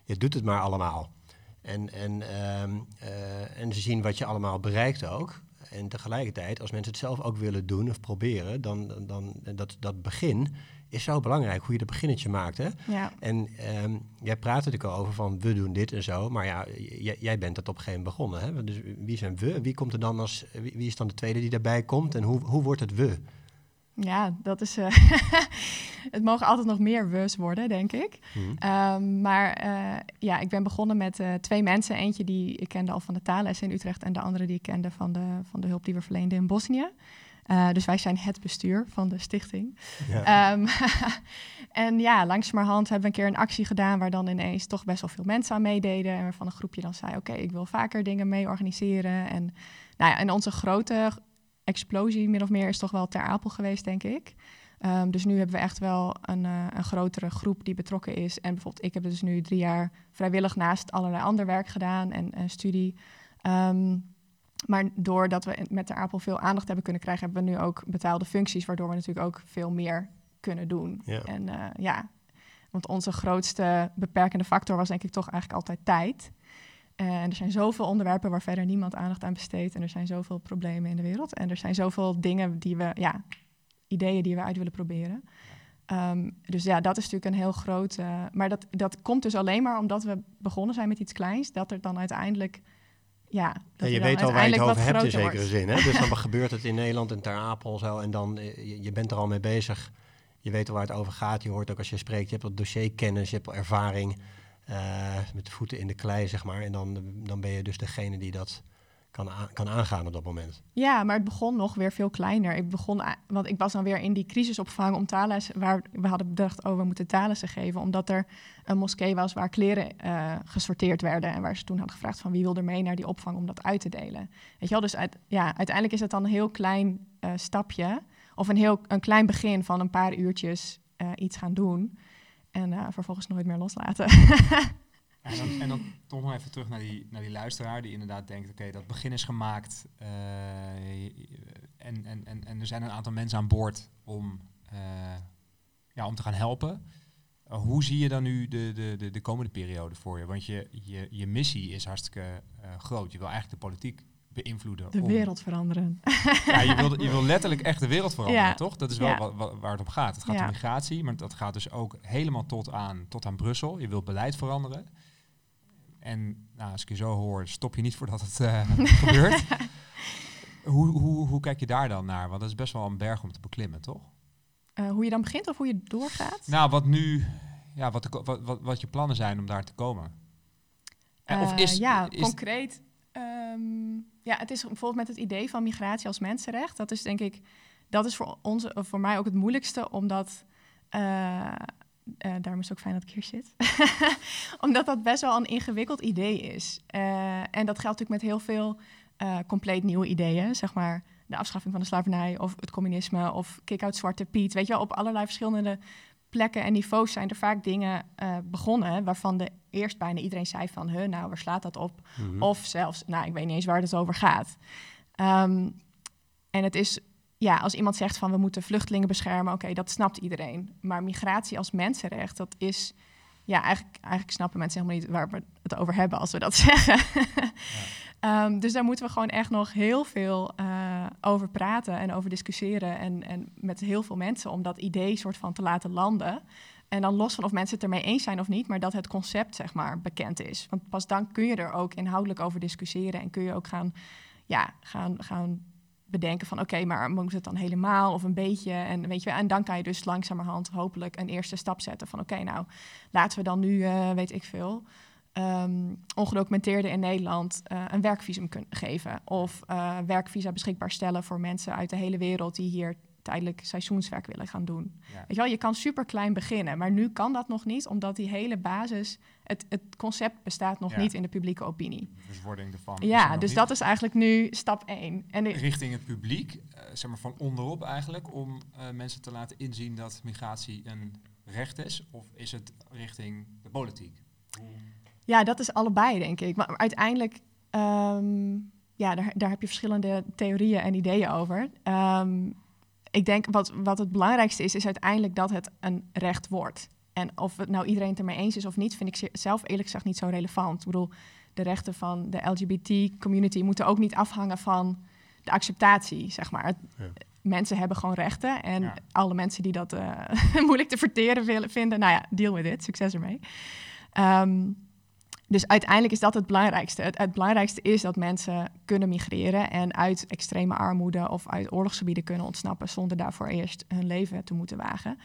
Speaker 3: je doet het maar allemaal. En, en, ehm, en ze zien wat je allemaal bereikt ook. En tegelijkertijd, als mensen het zelf ook willen doen of proberen, dan, dan, dat, dat begin is zo belangrijk, hoe je dat beginnetje maakt. Hè?
Speaker 2: Ja.
Speaker 3: En um, jij praat natuurlijk al over van we doen dit en zo, maar ja, jij bent dat op een gegeven moment begonnen. Hè? Dus wie zijn we? Wie komt er dan als, wie, wie is dan de tweede die daarbij komt en hoe, hoe wordt het we?
Speaker 2: Ja, dat is. Uh, het mogen altijd nog meer we's worden, denk ik.
Speaker 3: Mhm.
Speaker 2: Um, maar uh, ja, ik ben begonnen met uh, twee mensen. Eentje die ik kende al van de taalles in Utrecht en de andere die ik kende van de, van de hulp die we verleenden in Bosnië. Dus wij zijn het bestuur van de stichting.
Speaker 3: Ja.
Speaker 2: Um, en ja, langzamerhand hebben we een keer een actie gedaan waar dan ineens toch best wel veel mensen aan meededen. En waarvan een groepje dan zei, oké, okay, ik wil vaker dingen mee organiseren. En, nou ja, en onze grote explosie min of meer is toch wel ter Apel geweest, denk ik. Um, dus nu hebben we echt wel een, uh, een grotere groep die betrokken is. En bijvoorbeeld, ik heb dus nu drie jaar vrijwillig naast allerlei ander werk gedaan en, en studie. Um, maar doordat we met de Apel veel aandacht hebben kunnen krijgen, hebben we nu ook betaalde functies, waardoor we natuurlijk ook veel meer kunnen doen.
Speaker 3: Ja.
Speaker 2: En uh, ja, want onze grootste beperkende factor was denk ik toch eigenlijk altijd tijd. Uh, en er zijn zoveel onderwerpen waar verder niemand aandacht aan besteedt. En er zijn zoveel problemen in de wereld. En er zijn zoveel dingen die we, ja, ideeën die we uit willen proberen. Um, dus ja, dat is natuurlijk een heel groot. Uh, maar dat, dat komt dus alleen maar omdat we begonnen zijn met iets kleins. Dat er dan uiteindelijk ja,
Speaker 3: ja, je weet al waar je het over hebt in zekere zin. Hè? Dus dan gebeurt het in Nederland en Ter Apel zo. En dan, je, je, bent er al mee bezig. Je weet al waar het over gaat. Je hoort ook als je spreekt, je hebt wat dossierkennis, je hebt ervaring. Uh, met de voeten in de klei, zeg maar. En dan, dan ben je dus degene die dat kan, kan aangaan op dat moment.
Speaker 2: Ja, maar het begon nog weer veel kleiner. Ik begon, want ik was dan weer in die crisisopvang om taalles, waar we hadden bedacht, oh, we moeten taallessen geven, omdat er een moskee was waar kleren uh, gesorteerd werden en waar ze toen hadden gevraagd van wie wil er mee naar die opvang om dat uit te delen. Weet je wel, dus ja, uiteindelijk is het dan een heel klein uh, stapje of een heel een klein begin van een paar uurtjes iets gaan doen en vervolgens nooit meer loslaten.
Speaker 1: En dan, dan toch nog even terug naar die, naar die luisteraar die inderdaad denkt, oké, dat begin is gemaakt uh, en, en, en, en er zijn een aantal mensen aan boord om, uh, ja, om te gaan helpen. Hoe zie je dan nu de, de, de, de, komende periode voor je? Want je, je, je missie is hartstikke groot. Je wil eigenlijk de politiek beïnvloeden.
Speaker 2: De
Speaker 1: om,
Speaker 2: wereld veranderen.
Speaker 1: Ja, je wil, je wil letterlijk echt de wereld veranderen, ja. toch? Dat is wel ja. waar het om gaat. Het gaat om migratie, maar dat gaat dus ook helemaal tot aan, tot aan Brussel. Je wilt beleid veranderen. En nou, als ik je zo hoor, stop je niet voordat het uh, gebeurt. hoe, hoe, hoe kijk je daar dan naar? Want dat is best wel een berg om te beklimmen, toch?
Speaker 2: Uh, hoe je dan begint of hoe je doorgaat?
Speaker 1: Nou, wat nu, ja, wat, de, wat, wat, wat je plannen zijn om daar te komen. of is,
Speaker 2: ja,
Speaker 1: is,
Speaker 2: concreet. ehm, ja, het is bijvoorbeeld met het idee van migratie als mensenrecht. Dat is denk ik, dat is voor ons, voor mij ook het moeilijkste, omdat. eh, eh, daarom is het ook fijn dat ik hier zit. omdat dat best wel een ingewikkeld idee is. Eh, en dat geldt natuurlijk met heel veel compleet nieuwe ideeën. Zeg maar de afschaffing van de slavernij of het communisme of kick-out Zwarte Piet. Weet je wel, op allerlei verschillende plekken en niveaus zijn er vaak dingen eh, begonnen waarvan de eerst bijna iedereen zei van, huh, nou, waar slaat dat op?
Speaker 3: Mhm.
Speaker 2: Of zelfs, nou, ik weet niet eens waar het over gaat. Ehm, en het is, ja, als iemand zegt van we moeten vluchtelingen beschermen, oké, dat snapt iedereen. Maar migratie als mensenrecht, dat is, ja, eigenlijk, eigenlijk snappen mensen helemaal niet waar we het over hebben als we dat zeggen. Ehm, dus daar moeten we gewoon echt nog heel veel eh, over praten en over discussiëren. En, en met heel veel mensen om dat idee soort van te laten landen. En dan los van of mensen het ermee eens zijn of niet, maar dat het concept zeg maar bekend is. Want pas dan kun je er ook inhoudelijk over discussiëren en kun je ook gaan, ja, gaan, gaan bedenken van oké, maar moet het dan helemaal of een beetje? En, weet je, en dan kan je dus langzamerhand hopelijk een eerste stap zetten van oké, nou laten we dan nu, eh, weet ik veel, ehm ongedocumenteerden in Nederland eh, een werkvisum kunnen geven. Of eh, werkvisa beschikbaar stellen voor mensen uit de hele wereld die hier tijdelijk seizoenswerk willen gaan doen.
Speaker 1: Ja.
Speaker 2: Weet je wel, je kan super klein beginnen, maar nu kan dat nog niet, omdat die hele basis, het, het concept bestaat nog
Speaker 1: Ja.
Speaker 2: niet in de publieke opinie.
Speaker 1: de ervan. er
Speaker 2: Ja, dus
Speaker 1: niet.
Speaker 2: dat is eigenlijk nu stap één. En de-
Speaker 1: richting het publiek, eh, zeg maar van onderop eigenlijk, om mensen te laten inzien dat migratie een recht is? Of is het richting de politiek?
Speaker 2: Ja, dat is allebei, denk ik. Maar uiteindelijk, ehm, ja, daar, daar heb je verschillende theorieën en ideeën over. Ehm, ik denk wat, wat het belangrijkste is, is uiteindelijk dat het een recht wordt. En of het nou iedereen het ermee eens is of niet, vind ik ze- zelf eerlijk gezegd niet zo relevant. Ik bedoel, de rechten van de LGBT-community moeten ook niet afhangen van de acceptatie, zeg maar.
Speaker 3: Ja.
Speaker 2: Mensen hebben gewoon rechten en
Speaker 1: Ja.
Speaker 2: alle mensen die dat eh, moeilijk te verteren willen, vinden, nou ja, deal with it, succes ermee. Ehm, dus uiteindelijk is dat het belangrijkste. Het, belangrijkste is dat mensen kunnen migreren en uit extreme armoede of uit oorlogsgebieden kunnen ontsnappen zonder daarvoor eerst hun leven te moeten wagen.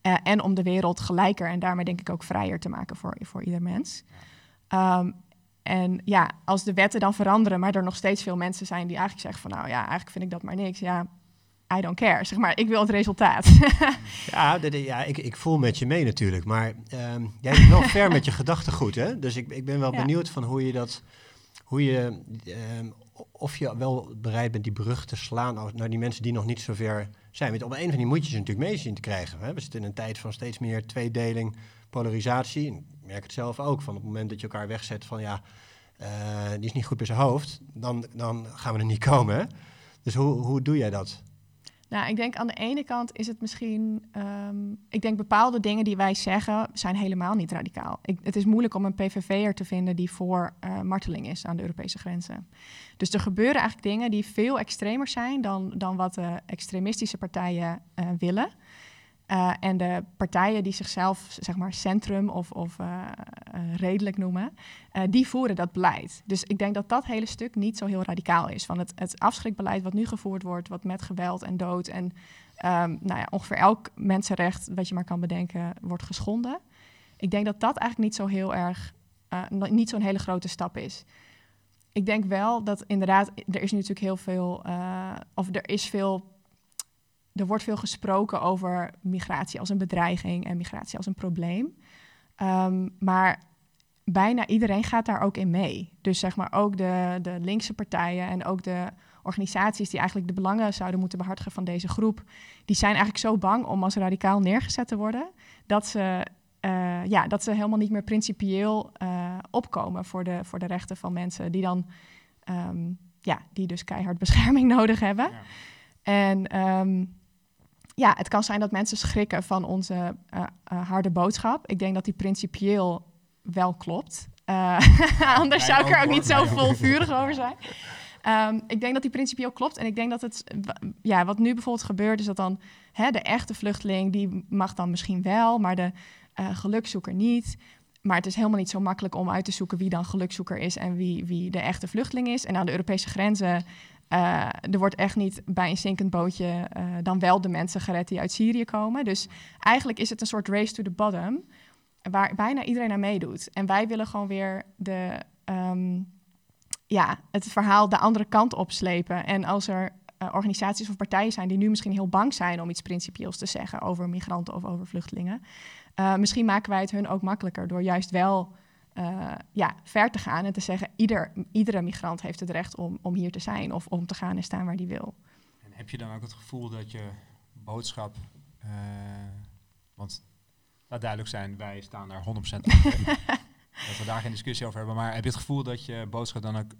Speaker 2: Eh, en om de wereld gelijker en daarmee denk ik ook vrijer te maken voor, voor ieder mens. Ehm, en ja, als de wetten dan veranderen, maar er nog steeds veel mensen zijn die eigenlijk zeggen van nou ja, eigenlijk vind ik dat maar niks. Ja, I don't care. Zeg maar, ik wil het resultaat.
Speaker 3: Ja, de- de- ja ik, ik voel met je mee natuurlijk. Maar ehm, jij bent wel ver met je gedachtegoed, hè? Dus ik, ik ben wel
Speaker 2: Ja.
Speaker 3: benieuwd van hoe je dat... Hoe je, ehm, of je wel bereid bent die brug te slaan naar die mensen die nog niet zo ver zijn. Want op een van die moet je ze natuurlijk mee zien te krijgen. Hè? We zitten in een tijd van steeds meer tweedeling, polarisatie. Ik merk het zelf ook, van op het moment dat je elkaar wegzet van ja, eh, die is niet goed bij zijn hoofd, dan, dan gaan we er niet komen. Hè? Dus hoe, hoe doe jij dat?
Speaker 2: Nou, ik denk aan de ene kant is het misschien. ehm, ik denk bepaalde dingen die wij zeggen zijn helemaal niet radicaal. Ik, het is moeilijk om een PVV'er te vinden die voor eh, marteling is aan de Europese grenzen. Dus er gebeuren eigenlijk dingen die veel extremer zijn dan, dan wat de extremistische partijen eh, willen. Eh, en de partijen die zichzelf zeg maar centrum of, of eh, eh, redelijk noemen, die voeren dat beleid. Dus ik denk dat dat hele stuk niet zo heel radicaal is. Van het, het afschrikbeleid wat nu gevoerd wordt, wat met geweld en dood en ehm, nou ja, ongeveer elk mensenrecht wat je maar kan bedenken, wordt geschonden. Ik denk dat dat eigenlijk niet zo heel erg, niet zo'n hele grote stap is. Ik denk wel dat inderdaad, er is nu natuurlijk heel veel, of er is veel er wordt veel gesproken over migratie als een bedreiging en migratie als een probleem. Ehm, maar bijna iedereen gaat daar ook in mee. Dus zeg maar ook de, de linkse partijen en ook de organisaties die eigenlijk de belangen zouden moeten behartigen van deze groep, die zijn eigenlijk zo bang om als radicaal neergezet te worden, dat ze, eh, ja, dat ze helemaal niet meer principieel eh, opkomen voor de, voor de rechten van mensen die dan, ehm, ja, die dus keihard bescherming nodig hebben.
Speaker 1: Ja.
Speaker 2: En ehm, ja, het kan zijn dat mensen schrikken van onze eh, eh, harde boodschap. Ik denk dat die principieel wel klopt. Eh, anders zou ik er ook niet zo volvurig over zijn. Ehm, ik denk dat die principieel klopt. En ik denk dat het, ja, wat nu bijvoorbeeld gebeurt, is dat dan hè, de echte vluchteling, die mag dan misschien wel, maar de gelukzoeker niet. Maar het is helemaal niet zo makkelijk om uit te zoeken wie dan gelukzoeker is en wie, wie de echte vluchteling is. En aan de Europese grenzen eh, er wordt echt niet bij een zinkend bootje eh, dan wel de mensen gered die uit Syrië komen. Dus eigenlijk is het een soort race to the bottom, waar bijna iedereen aan meedoet. En wij willen gewoon weer de, ehm, ja, het verhaal de andere kant opslepen. En als er uh, organisaties of partijen zijn die nu misschien heel bang zijn om iets principieels te zeggen over migranten of over vluchtelingen, misschien maken wij het hun ook makkelijker door juist wel uh, ja, ver te gaan en te zeggen: ieder, iedere migrant heeft het recht om, om hier te zijn of om te gaan en staan waar hij wil.
Speaker 1: En heb je dan ook het gevoel dat je boodschap, want laat duidelijk zijn, wij staan daar 100% achter. dat we daar geen discussie over hebben, maar heb je het gevoel dat je boodschap dan ook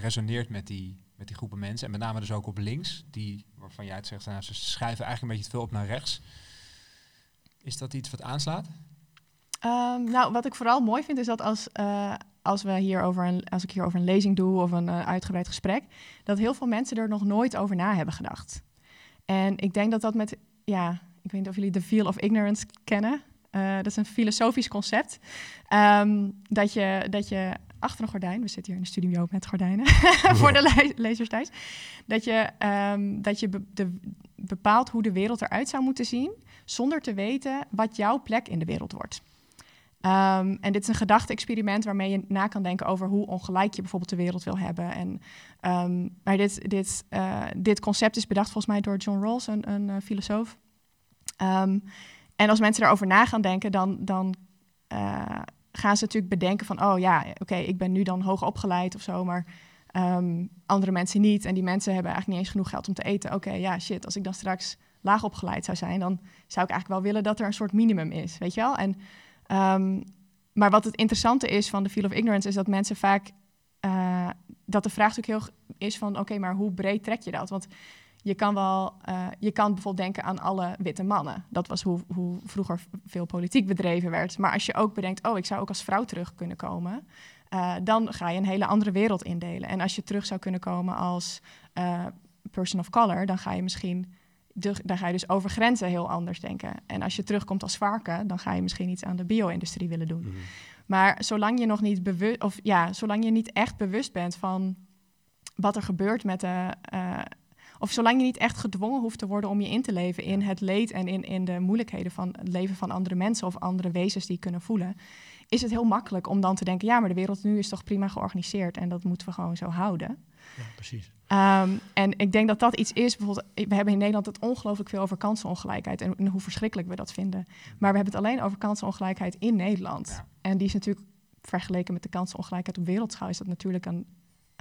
Speaker 1: resoneert met die met die groepen mensen. En met name dus ook op links, die, waarvan jij het zegt, nou, ze schuiven eigenlijk een beetje te veel op naar rechts. Is dat iets wat aanslaat?
Speaker 2: Um, nou, wat ik vooral mooi vind is dat als, uh, als, we hier over een, als ik hier over een lezing doe of een uh, uitgebreid gesprek, dat heel veel mensen er nog nooit over na hebben gedacht. En ik denk dat dat met, ja, ik weet niet of jullie The Feel of Ignorance kennen. Uh, dat is een filosofisch concept. Um, dat, je, dat je achter een gordijn, we zitten hier in de studio met gordijnen voor de le lezers thuis, dat je, um, dat je be de, bepaalt hoe de wereld eruit zou moeten zien, zonder te weten wat jouw plek in de wereld wordt. Um, en dit is een gedachte-experiment waarmee je na kan denken over hoe ongelijk je bijvoorbeeld de wereld wil hebben. En, um, maar dit, dit, uh, dit concept is bedacht volgens mij door John Rawls, een, een uh, filosoof. Um, en als mensen daarover na gaan denken, dan, dan uh, gaan ze natuurlijk bedenken van, oh ja, oké, ik ben nu dan hoog opgeleid of zo, maar andere mensen niet. En die mensen hebben eigenlijk niet eens genoeg geld om te eten. Oké, ja, shit, als ik dan straks laag opgeleid zou zijn, dan zou ik eigenlijk wel willen dat er een soort minimum is, weet je wel? En, um, maar wat het interessante is van de Feel of Ignorance, is dat mensen vaak, uh, dat de vraag natuurlijk heel is van, oké, maar hoe breed trek je dat? Want je kan wel, uh, je kan bijvoorbeeld denken aan alle witte mannen. Dat was hoe, hoe vroeger veel politiek bedreven werd. Maar als je ook bedenkt, oh, ik zou ook als vrouw terug kunnen komen, uh, dan ga je een hele andere wereld indelen. En als je terug zou kunnen komen als person of color, dan ga je misschien, de, dan ga je dus over grenzen heel anders denken. En als je terugkomt als varken, dan ga je misschien iets aan de bio-industrie willen doen. Mm. Maar zolang je nog niet bewust, of ja, zolang je niet echt bewust bent van wat er gebeurt met de of zolang je niet echt gedwongen hoeft te worden om je in te leven in het leed en in, in de moeilijkheden van het leven van andere mensen of andere wezens die kunnen voelen, is het heel makkelijk om dan te denken, ja, maar de wereld nu is toch prima georganiseerd en dat moeten we gewoon zo houden.
Speaker 3: Ja, precies.
Speaker 2: Um, en ik denk dat dat iets is, bijvoorbeeld, we hebben in Nederland het ongelooflijk veel over kansenongelijkheid en, en, hoe verschrikkelijk we dat vinden. Maar we hebben het alleen over kansenongelijkheid in Nederland. Ja. En die is natuurlijk vergeleken met de kansenongelijkheid op wereldschaal, is dat natuurlijk een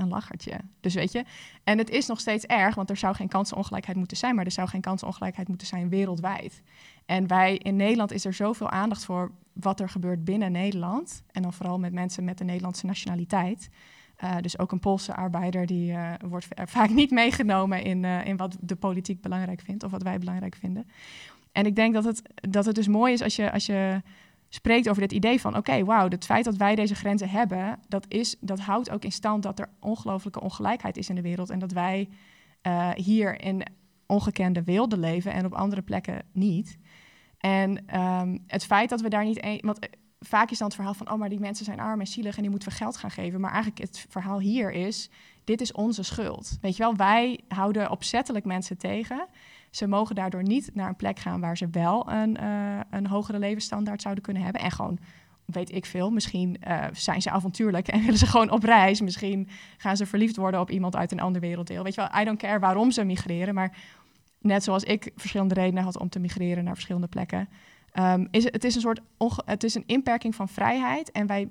Speaker 2: een lachertje. Dus weet je, en het is nog steeds erg, want er zou geen kansenongelijkheid moeten zijn, maar er zou geen kansenongelijkheid moeten zijn wereldwijd. En wij in Nederland is er zoveel aandacht voor wat er gebeurt binnen Nederland. En dan vooral met mensen met de Nederlandse nationaliteit. Uh, dus ook een Poolse arbeider die uh, wordt vaak niet meegenomen in, uh, in wat de politiek belangrijk vindt of wat wij belangrijk vinden. En ik denk dat het, dat het dus mooi is als je, als je spreekt over dit idee van: oké, okay, wauw, het feit dat wij deze grenzen hebben, dat, is, dat houdt ook in stand dat er ongelooflijke ongelijkheid is in de wereld en dat wij uh, hier in ongekende wilde leven en op andere plekken niet. En um, het feit dat we daar niet een, want eh, vaak is dan het verhaal van: oh, maar die mensen zijn arm en zielig en die moeten we geld gaan geven. Maar eigenlijk het verhaal hier is: dit is onze schuld. Weet je wel, wij houden opzettelijk mensen tegen. Ze mogen daardoor niet naar een plek gaan waar ze wel een, uh, een hogere levensstandaard zouden kunnen hebben. En gewoon, weet ik veel, misschien uh, zijn ze avontuurlijk en willen ze gewoon op reis. Misschien gaan ze verliefd worden op iemand uit een ander werelddeel. Weet je wel, I don't care waarom ze migreren. Maar net zoals ik verschillende redenen had om te migreren naar verschillende plekken. Um, is het is een soort het is een inperking van vrijheid. En wij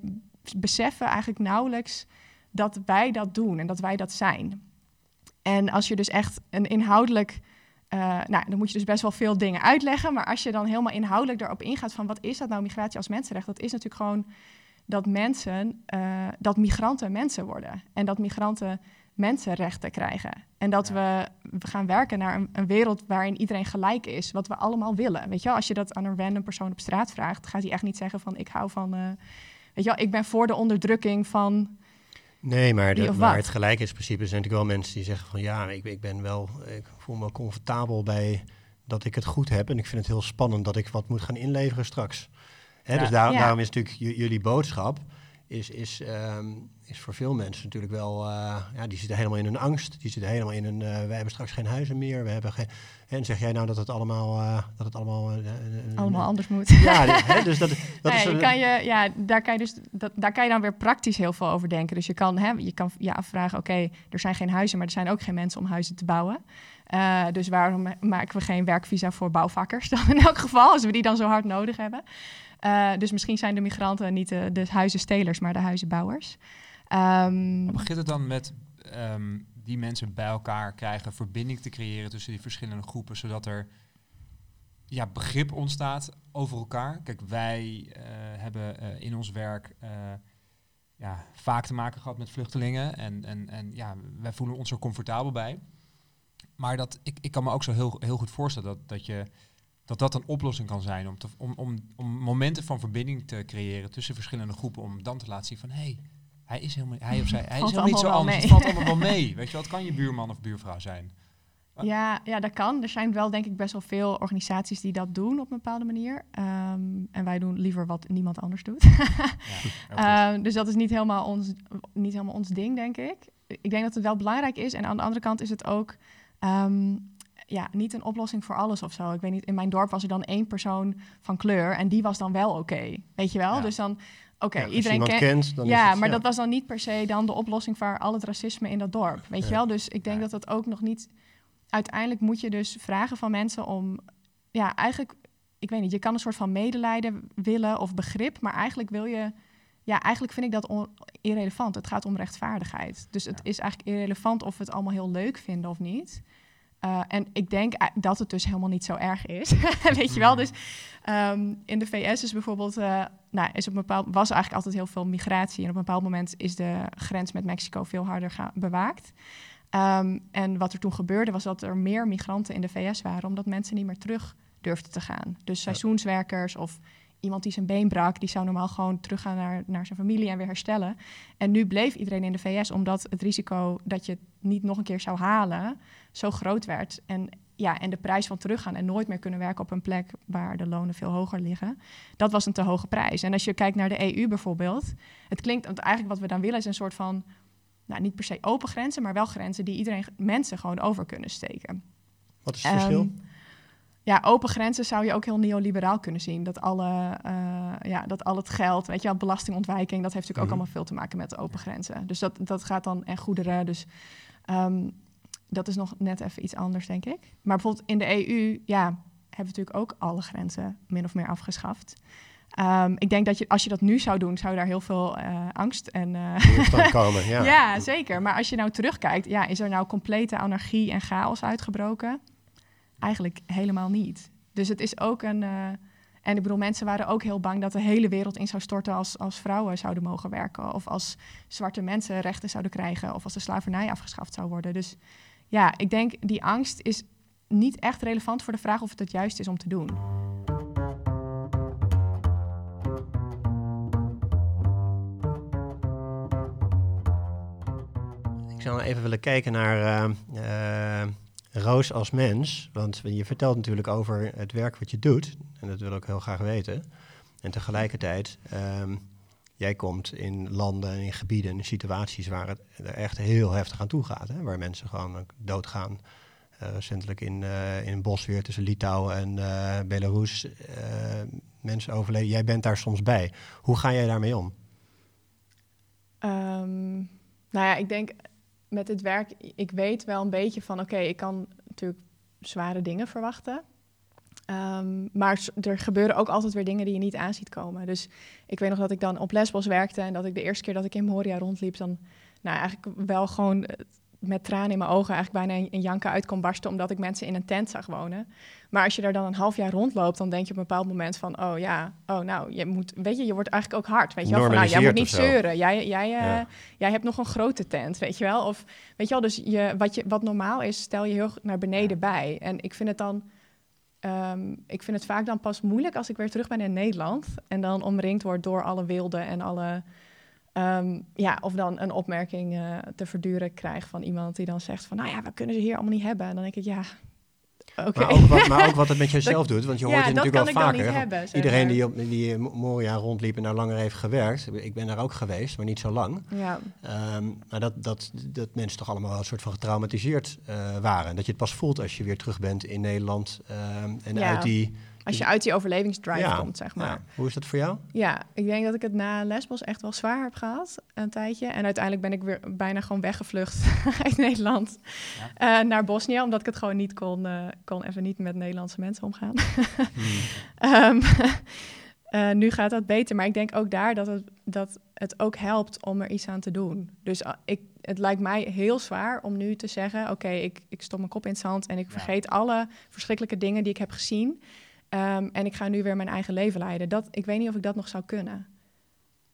Speaker 2: beseffen eigenlijk nauwelijks dat wij dat doen en dat wij dat zijn. En als je dus echt een inhoudelijk uh, nou, dan moet je dus best wel veel dingen uitleggen. Maar als je dan helemaal inhoudelijk erop ingaat van wat is dat nou migratie als mensenrecht? Dat is natuurlijk gewoon dat mensen, uh, dat migranten mensen worden. En dat migranten mensenrechten krijgen. En dat we, we gaan werken naar een, een, wereld waarin iedereen gelijk is. Wat we allemaal willen. Weet je wel, als je dat aan een random persoon op straat vraagt, gaat hij echt niet zeggen van ik hou van. Uh, weet je wel, ik ben voor de onderdrukking van
Speaker 3: Nee, maar, de, maar het gelijkheidsprincipe zijn natuurlijk wel mensen die zeggen van ja, ik, ik ben wel, ik voel me comfortabel bij dat ik het goed heb. En ik vind het heel spannend dat ik wat moet gaan inleveren straks. Hè, ja. Dus daar, ja. daarom is natuurlijk jullie boodschap is, is, um, is voor veel mensen natuurlijk wel, uh, ja, die zitten helemaal in hun angst. Die zitten helemaal in een, uh, wij hebben straks geen huizen meer. We hebben geen, en zeg jij nou dat het allemaal, uh, dat het allemaal,
Speaker 2: allemaal anders moet?
Speaker 3: Ja, hè, dus dat, dat
Speaker 2: nou
Speaker 3: is.
Speaker 2: Je kan je, ja, daar kan je dus, dat, daar kan je dan weer praktisch heel veel over denken. Dus je kan, hè, je kan je afvragen, oké, er zijn geen huizen, maar er zijn ook geen mensen om huizen te bouwen. dus waarom maken we geen werkvisa voor bouwvakkers dan in elk geval, als we die dan zo hard nodig hebben? Dus misschien zijn de migranten niet de, huizenstelers, maar de huizenbouwers.
Speaker 1: Um, begint het dan met um, die mensen bij elkaar krijgen, verbinding te creëren tussen die verschillende groepen, zodat er ja, begrip ontstaat over elkaar? Kijk, wij uh, hebben uh, in ons werk ja, vaak te maken gehad met vluchtelingen en, en, en ja, wij voelen ons er comfortabel bij. Maar dat, ik, ik kan me ook zo heel, heel goed voorstellen dat, dat je dat dat een oplossing kan zijn om, te, om, om, om momenten van verbinding te creëren tussen verschillende groepen, om dan te laten zien van hé, hey, hij is helemaal, hij of zij, hij is helemaal niet zo anders. Het valt allemaal wel mee. Weet je wat kan je buurman of buurvrouw zijn?
Speaker 2: Ja, ja, dat kan. Er zijn wel denk ik best wel veel organisaties die dat doen op een bepaalde manier. Um, en wij doen liever wat niemand anders doet. ja, um, dus dat is niet helemaal, ons, niet helemaal ons ding, denk ik. Ik denk dat het wel belangrijk is. En aan de andere kant is het ook um, ja, niet een oplossing voor alles of zo. Ik weet niet, in mijn dorp was er dan één persoon van kleur en die was dan wel oké. weet je wel? Ja. Dus dan Oké, okay, ja, iedereen
Speaker 3: ken kent. Dan
Speaker 2: ja,
Speaker 3: het,
Speaker 2: maar dat was dan niet per se dan de oplossing voor al het racisme in dat dorp. Weet je wel? Dus ik denk dat dat ook nog niet. Uiteindelijk moet je dus vragen van mensen om. Ja, eigenlijk. Ik weet niet, je kan een soort van medelijden willen of begrip, maar eigenlijk wil je. Ja, eigenlijk vind ik dat irrelevant. Het gaat om rechtvaardigheid. Dus het is eigenlijk irrelevant of we het allemaal heel leuk vinden of niet. Uh, en ik denk dat het dus helemaal niet zo erg is. Weet je wel? Dus um, in de VS is bijvoorbeeld, uh, nou, is op een bepaald, was eigenlijk altijd heel veel migratie. En op een bepaald moment is de grens met Mexico veel harder bewaakt. Um, en wat er toen gebeurde was dat er meer migranten in de VS waren, omdat mensen niet meer terug durfden te gaan. Dus seizoenswerkers of iemand die zijn been brak, die zou normaal gewoon teruggaan naar, naar zijn familie en weer herstellen. En nu bleef iedereen in de VS, omdat het risico dat je het niet nog een keer zou halen zo groot werd. En, ja, en de prijs van teruggaan en nooit meer kunnen werken op een plek waar de lonen veel hoger liggen, dat was een te hoge prijs. En als je kijkt naar de EU bijvoorbeeld, het klinkt, want eigenlijk wat we dan willen is een soort van, nou niet per se open grenzen, maar wel grenzen die iedereen, mensen gewoon over kunnen steken.
Speaker 3: Wat is het verschil?
Speaker 2: Ja, open grenzen zou je ook heel neoliberaal kunnen zien. Dat, alle, uh, ja, dat al het geld, weet je wel, belastingontwijking, dat heeft natuurlijk ook
Speaker 3: Mhm.
Speaker 2: allemaal veel te maken met open grenzen. Dus dat, dat gaat dan, en goederen, dus um, dat is nog net even iets anders, denk ik. Maar bijvoorbeeld in de EU, ja, hebben we natuurlijk ook alle grenzen min of meer afgeschaft. Um, ik denk dat je, als je dat nu zou doen, zou daar heel veel uh, angst en... Uh,
Speaker 3: komen, ja.
Speaker 2: ja, zeker. Maar als je nou terugkijkt, ja, is er nou complete anarchie en chaos uitgebroken? Eigenlijk helemaal niet. Dus het is ook een... Uh, en ik bedoel, mensen waren ook heel bang dat de hele wereld in zou storten als, als vrouwen zouden mogen werken. Of als zwarte mensen rechten zouden krijgen. Of als de slavernij afgeschaft zou worden. Dus ja, ik denk die angst is niet echt relevant voor de vraag of het het juist is om te doen.
Speaker 3: Ik zou even willen kijken naar uh, uh, Roos als mens. Want je vertelt natuurlijk over het werk wat je doet. En dat wil ik heel graag weten. En tegelijkertijd, um, jij komt in landen en in gebieden en in situaties waar het er echt heel heftig aan toe gaat. Hè? Waar mensen gewoon doodgaan. Uh, recentelijk in, uh, in Bosweer tussen Litouwen en uh, Belarus. mensen overleden. Jij bent daar soms bij. Hoe ga jij daarmee om?
Speaker 2: Um, nou ja, ik denk met dit werk, ik weet wel een beetje van, oké, ik kan natuurlijk zware dingen verwachten. Um, maar er gebeuren ook altijd weer dingen die je niet aan ziet komen. Dus ik weet nog dat ik dan op Lesbos werkte en dat ik de eerste keer dat ik in Moria rondliep, dan nou eigenlijk wel gewoon met tranen in mijn ogen eigenlijk bijna een, een janken uit kon barsten, omdat ik mensen in een tent zag wonen. Maar als je daar dan een half jaar rondloopt, dan denk je op een bepaald moment van, oh ja, oh nou, je moet, weet je, je wordt eigenlijk ook hard, weet je wel, van, nou, jij moet niet zeuren, jij, jij, uh, ja. jij hebt nog een grote tent, weet je wel, of weet je wel, dus je, wat, je, wat normaal is, stel je heel naar beneden ja. bij. En ik vind het dan, um, ik vind het vaak dan pas moeilijk als ik weer terug ben in Nederland en dan omringd word door alle wilden en alle Um, ja, of dan een opmerking uh, te verduren krijg van iemand die dan zegt van, nou ja, we kunnen ze hier allemaal niet hebben. En dan denk ik, ja, Oké.
Speaker 3: Maar, ook wat, maar ook wat het met jezelf doet. Want je hoort
Speaker 2: ja,
Speaker 3: het natuurlijk wel vaker.
Speaker 2: niet hebben.
Speaker 3: Iedereen die, op, die in Moria rondliep en daar langer heeft gewerkt. Ik ben daar ook geweest, maar niet zo lang.
Speaker 2: Ja,
Speaker 3: Ehm, maar dat, dat, dat mensen toch allemaal wel een soort van getraumatiseerd eh, waren. Dat je het pas voelt als je weer terug bent in Nederland. ehm, en
Speaker 2: Ja.
Speaker 3: uit die...
Speaker 2: als je uit die overlevingsdrive
Speaker 3: Ja,
Speaker 2: komt, zeg maar.
Speaker 3: Ja. Hoe is dat voor jou?
Speaker 2: Ja, ik denk dat ik het na Lesbos echt wel zwaar heb gehad, een tijdje. En uiteindelijk ben ik weer bijna gewoon weggevlucht uit Nederland eh, naar Bosnië, omdat ik het gewoon niet kon, eh, kon even niet met Nederlandse mensen omgaan. Ehm, eh, nu gaat dat beter, maar ik denk ook daar dat het, dat het ook helpt om er iets aan te doen. Dus ik, het lijkt mij heel zwaar om nu te zeggen: Oké, ik, ik stop mijn kop in het zand en ik
Speaker 1: Ja.
Speaker 2: vergeet alle verschrikkelijke dingen die ik heb gezien. Ehm, en ik ga nu weer mijn eigen leven leiden. Dat, ik weet niet of ik dat nog zou kunnen.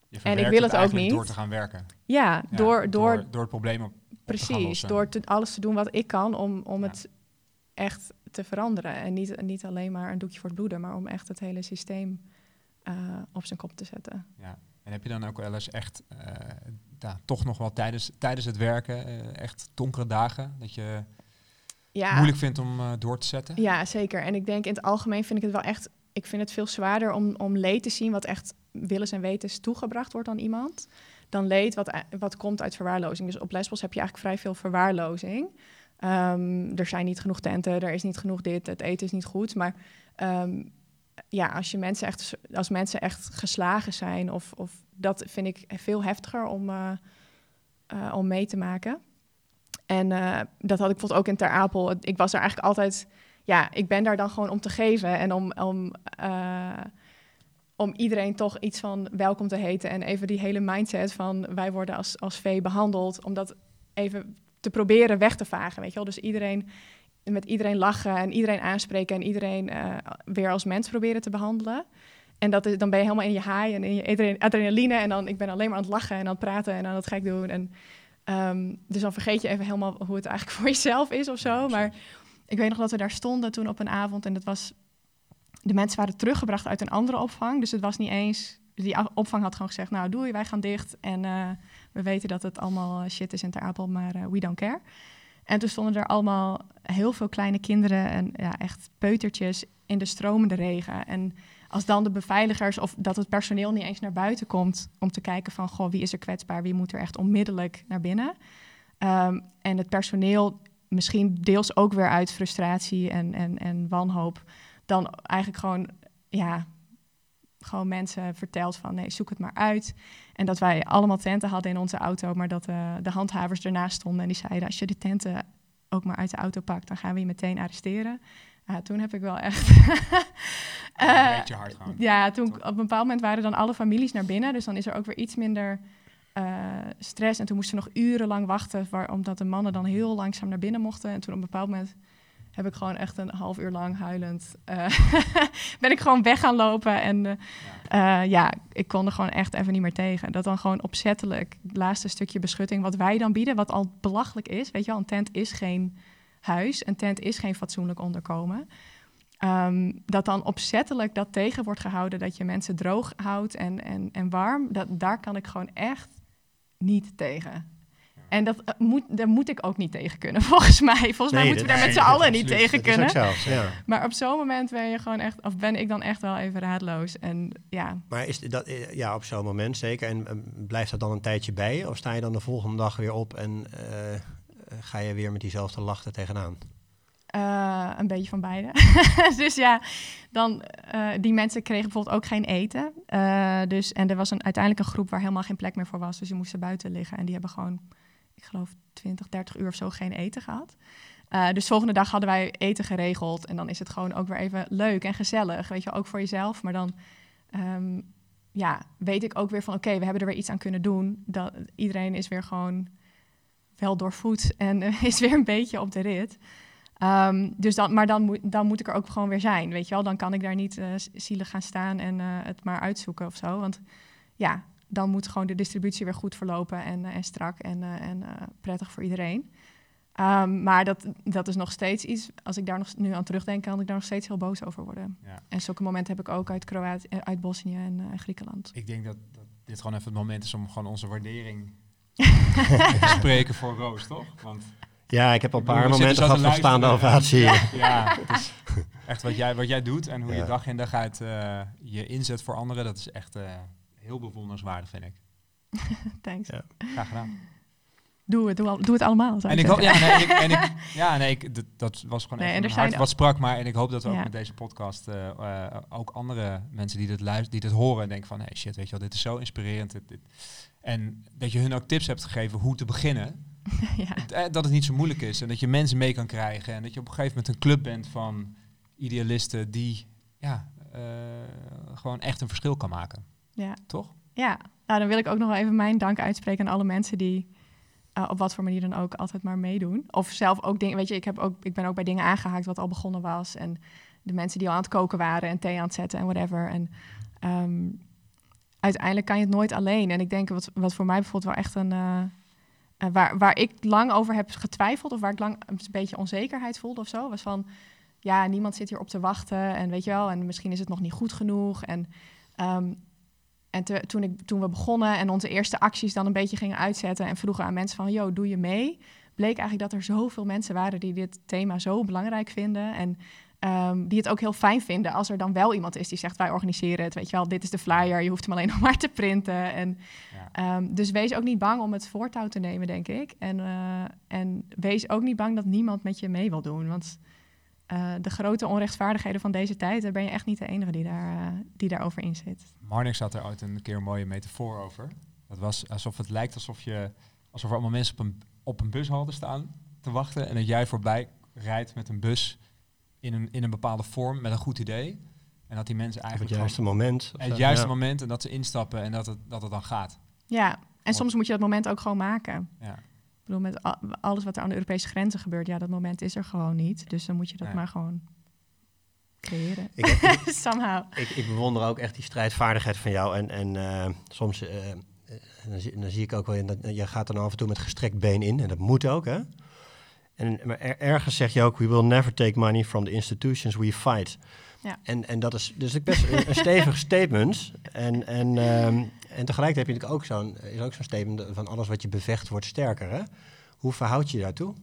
Speaker 1: Je
Speaker 2: ik wil het ook niet.
Speaker 1: door te gaan werken.
Speaker 2: Ja,
Speaker 1: Ja,
Speaker 2: door, door,
Speaker 1: door het probleem op, te
Speaker 2: precies, door te, alles te doen wat ik kan om, om
Speaker 1: Ja.
Speaker 2: het echt te veranderen. En niet, niet alleen maar een doekje voor het bloeden, maar om echt het hele systeem eh, op zijn kop te zetten.
Speaker 1: Ja. En heb je dan ook wel eens echt, eh, ja, toch nog wel tijdens, tijdens het werken, eh, echt donkere dagen, dat je
Speaker 2: Ja,
Speaker 1: moeilijk vindt om eh, door te zetten?
Speaker 2: Ja, zeker. En ik denk in het algemeen vind ik het wel echt... Ik vind het veel zwaarder om, om leed te zien wat echt willens en wetens toegebracht wordt aan iemand... dan leed wat, wat komt uit verwaarlozing. Dus op Lesbos heb je eigenlijk vrij veel verwaarlozing. Ehm, er zijn niet genoeg tenten, er is niet genoeg dit, het eten is niet goed. Maar ehm, ja, als, je mensen echt, als mensen echt geslagen zijn... Of, of dat vind ik veel heftiger om, eh, eh, om mee te maken. En eh, dat had ik bijvoorbeeld ook in Ter Apel. Ik was er eigenlijk altijd ja, ik ben daar dan gewoon om te geven en om, om, eh, om iedereen toch iets van welkom te heten. En even die hele mindset van wij worden als, als vee behandeld, om dat even te proberen weg te vagen. Weet je wel? Dus iedereen met iedereen lachen en iedereen aanspreken en iedereen eh, weer als mens proberen te behandelen. En dat is, dan ben je helemaal in je high en in je adre- adrenaline. En dan ik ben alleen maar aan het lachen en aan het praten en aan het gek doen. En, ehm, dus dan vergeet je even helemaal hoe het eigenlijk voor jezelf is of zo. Maar ik weet nog dat we daar stonden toen op een avond en dat was... De mensen waren teruggebracht uit een andere opvang, dus het was niet eens... Die opvang had gewoon gezegd, nou doei, wij gaan dicht. En eh, we weten dat het allemaal eh, shit is in Ter Apel, maar eh, we don't care. En toen stonden er allemaal heel veel kleine kinderen en ja, echt peutertjes in de stromende regen. En als dan de beveiligers of dat het personeel niet eens naar buiten komt om te kijken van, goh, wie is er kwetsbaar, wie moet er echt onmiddellijk naar binnen. Ehm, en het personeel misschien deels ook weer uit frustratie en, en, en wanhoop, dan eigenlijk gewoon, ja, gewoon mensen vertelt van nee, zoek het maar uit. En dat wij allemaal tenten hadden in onze auto, maar dat eh, de handhavers ernaast stonden en die zeiden, als je de tenten ook maar uit de auto pakt, dan gaan we je meteen arresteren. Ja, toen heb ik wel echt...
Speaker 1: Een beetje hard gaan.
Speaker 2: ja, toen op een bepaald moment waren dan alle families naar binnen. Dus dan is er ook weer iets minder eh, stress. En toen moesten we nog urenlang wachten, waar, omdat de mannen dan heel langzaam naar binnen mochten. En toen op een bepaald moment heb ik gewoon echt een half uur lang huilend... eh, ben ik gewoon weg gaan lopen. En eh, ja, ik kon er gewoon echt even niet meer tegen. Dat dan gewoon opzettelijk, het laatste stukje beschutting... wat wij dan bieden, wat al belachelijk is. Weet je wel, een tent is geen huis. Een tent is geen fatsoenlijk onderkomen. Ehm, dat dan opzettelijk dat tegen wordt gehouden, dat je mensen droog houdt en, en, en warm, dat, daar kan ik gewoon echt niet tegen. En dat eh, moet, daar moet ik ook niet tegen kunnen, volgens mij. Volgens mij moeten we daar met z'n allen niet
Speaker 1: absoluut.
Speaker 2: tegen kunnen.
Speaker 3: ja.
Speaker 2: Maar op zo'n moment ben je gewoon echt, of ben ik dan echt wel even raadloos. En ja,
Speaker 3: Maar is dat, eh, ja, op zo'n moment zeker. En eh, blijft dat dan een tijdje bij je? Of sta je dan de volgende dag weer op en ga je weer met diezelfde lach er tegenaan?
Speaker 2: Eh, een beetje van beide. dus ja, dan, eh, die mensen kregen bijvoorbeeld ook geen eten. Eh, dus, en er was een, uiteindelijk een groep waar helemaal geen plek meer voor was. Dus die moesten buiten liggen. En die hebben gewoon, ik geloof, 20, 30 uur of zo geen eten gehad. Eh, dus volgende dag hadden wij eten geregeld. En dan is het gewoon ook weer even leuk en gezellig. Weet je, ook voor jezelf. Maar dan ehm, ja, weet ik ook weer van, oké, we hebben er weer iets aan kunnen doen. Dat, iedereen is weer gewoon wel doorvoed en eh, is weer een beetje op de rit. Ehm, dus dan, maar dan moet, dan moet ik er ook gewoon weer zijn, weet je wel. Dan kan ik daar niet s- zielig gaan staan en eh, het maar uitzoeken of zo. Want ja, dan moet gewoon de distributie weer goed verlopen en, en strak en, en prettig voor iedereen. Ehm, maar dat, dat is nog steeds iets, als ik daar nog, nu aan terugdenk, kan ik daar nog steeds heel boos over worden.
Speaker 1: Ja.
Speaker 2: En zulke momenten heb ik ook uit Kroatië, uit Bosnië en Griekenland.
Speaker 1: Ik denk dat, dat dit gewoon even het moment is om gewoon onze waardering spreken voor Roos, toch? Want
Speaker 3: Ja, ik heb al een paar momenten gehad van staande ovatie.
Speaker 1: Ja, het is echt wat jij, wat jij doet en hoe je
Speaker 3: Ja.
Speaker 1: dag in dag uit eh, je inzet voor anderen. Dat is echt eh, heel bewonderenswaardig, vind ik.
Speaker 2: Thanks.
Speaker 3: Ja.
Speaker 1: Graag gedaan.
Speaker 2: Doe, het, doe, al- doe het allemaal.
Speaker 1: En
Speaker 2: ik
Speaker 1: hoop, ja, nee, ik, en ik, ja, nee, ik, dat, was gewoon
Speaker 2: Nee,
Speaker 1: echt hart wat sprak. Maar en ik hoop dat we ook
Speaker 2: Ja.
Speaker 1: met deze podcast eh, eh, ook andere mensen die dit luisteren, die dit horen en denken van, hey shit, weet je wel, dit is zo inspirerend. Dit, dit. En dat je hun ook tips hebt gegeven hoe te beginnen.
Speaker 2: ja.
Speaker 1: Eh, Dat het niet zo moeilijk is en dat je mensen mee kan krijgen. En dat je op een gegeven moment een club bent van idealisten die ja, eh, gewoon echt een verschil kan maken.
Speaker 2: Ja.
Speaker 1: Toch?
Speaker 2: Ja, nou, dan wil ik ook nog wel even mijn dank uitspreken aan alle mensen die eh, op wat voor manier dan ook altijd maar meedoen. Of zelf ook dingen, weet je, ik, heb ook, ik ben ook bij dingen aangehaakt wat al begonnen was. En de mensen die al aan het koken waren en thee aan het zetten en whatever. En ehm, uiteindelijk kan je het nooit alleen. En ik denk wat, wat voor mij bijvoorbeeld wel echt een... eh, eh, waar, waar ik lang over heb getwijfeld of waar ik lang een beetje onzekerheid voelde of zo, was van, ja, niemand zit hier op te wachten en weet je wel, en misschien is het nog niet goed genoeg. En ehm, en toen, ik, toen we begonnen en onze eerste acties dan een beetje gingen uitzetten en vroegen aan mensen van, yo, doe je mee? Bleek eigenlijk dat er zoveel mensen waren die dit thema zo belangrijk vinden en ehm, die het ook heel fijn vinden als er dan wel iemand is die zegt, wij organiseren het, weet je wel, dit is de flyer, je hoeft hem alleen nog maar te printen. En,
Speaker 1: Ja.
Speaker 2: ehm, dus wees ook niet bang om het voortouw te nemen, denk ik. En, eh, en wees ook niet bang dat niemand met je mee wil doen, want... eh, de grote onrechtvaardigheden van deze tijd, daar ben je echt niet de enige die, daar, eh, die daarover in zit.
Speaker 1: Marnix had er ooit een keer een mooie metafoor over. Dat was alsof het lijkt alsof, je, alsof er allemaal mensen op een, op een bushalte staan te wachten. En dat jij voorbij rijdt met een bus in een, in een bepaalde vorm met een goed idee. En dat die mensen
Speaker 3: Op het
Speaker 1: eigenlijk
Speaker 3: juiste moment. zo,
Speaker 1: het juiste
Speaker 3: ja.
Speaker 1: moment en dat ze instappen en dat het, dat het dan gaat.
Speaker 2: Ja, en soms moet je dat moment ook gewoon maken.
Speaker 1: Ja.
Speaker 2: Ik bedoel, met alles wat er aan de Europese grenzen gebeurt, ja, dat moment is er gewoon niet. Dus dan moet je dat maar gewoon creëren.
Speaker 3: Ik, ik,
Speaker 2: Somehow.
Speaker 3: ik, ik bewonder ook echt die strijdvaardigheid van jou. En, en eh, soms eh, eh, dan, zie, dan zie ik ook wel in dat je gaat dan af en toe met gestrekt been in. En dat moet ook, hè? En maar er- ergens zeg je ook: We will never take money from the institutions we fight.
Speaker 2: Ja.
Speaker 3: En, en dat is dus best een, een stevig statement. En, en, ehm, en tegelijkertijd heb je natuurlijk ook zo'n is ook zo'n statement van alles wat je bevecht wordt sterker. Hè? Hoe verhoud je je daartoe?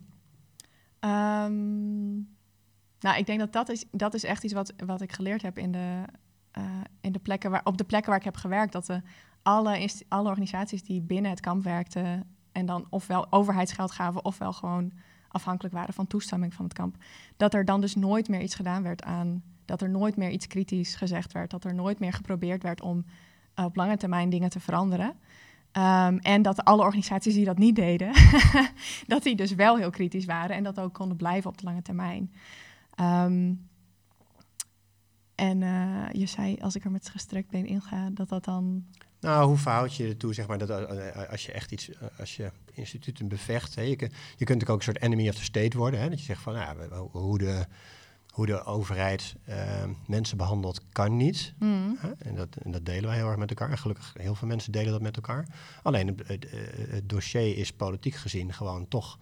Speaker 2: Ehm, nou, ik denk dat dat is, dat is echt iets wat, wat ik geleerd heb in de, eh, in de plekken waar, op de plekken waar ik heb gewerkt. Dat de, alle, inst- alle organisaties die binnen het kamp werkten en dan ofwel overheidsgeld gaven ofwel gewoon afhankelijk waren van toestemming van het kamp, dat er dan dus nooit meer iets gedaan werd aan, dat er nooit meer iets kritisch gezegd werd, dat er nooit meer geprobeerd werd om eh, op lange termijn dingen te veranderen. Ehm, en dat alle organisaties die dat niet deden, dat die dus wel heel kritisch waren en dat ook konden blijven op de lange termijn. Ehm, en eh, je zei, als ik er met gestrekt been in ga, dat dat dan...
Speaker 3: Nou, hoe verhoud je je ertoe, zeg maar, dat eh, als je echt iets, eh, als je instituten bevecht, hè, je, kun- je kunt ook een soort enemy of the state worden, hè, dat je zegt van, nou, ja, hoe de, hoe de overheid eh, mensen behandelt, kan niet.
Speaker 2: Hmm,
Speaker 3: Hè? En, dat, en dat delen wij heel erg met elkaar. En gelukkig, heel veel mensen delen dat met elkaar. Alleen het, het, eh, het dossier is politiek gezien gewoon toch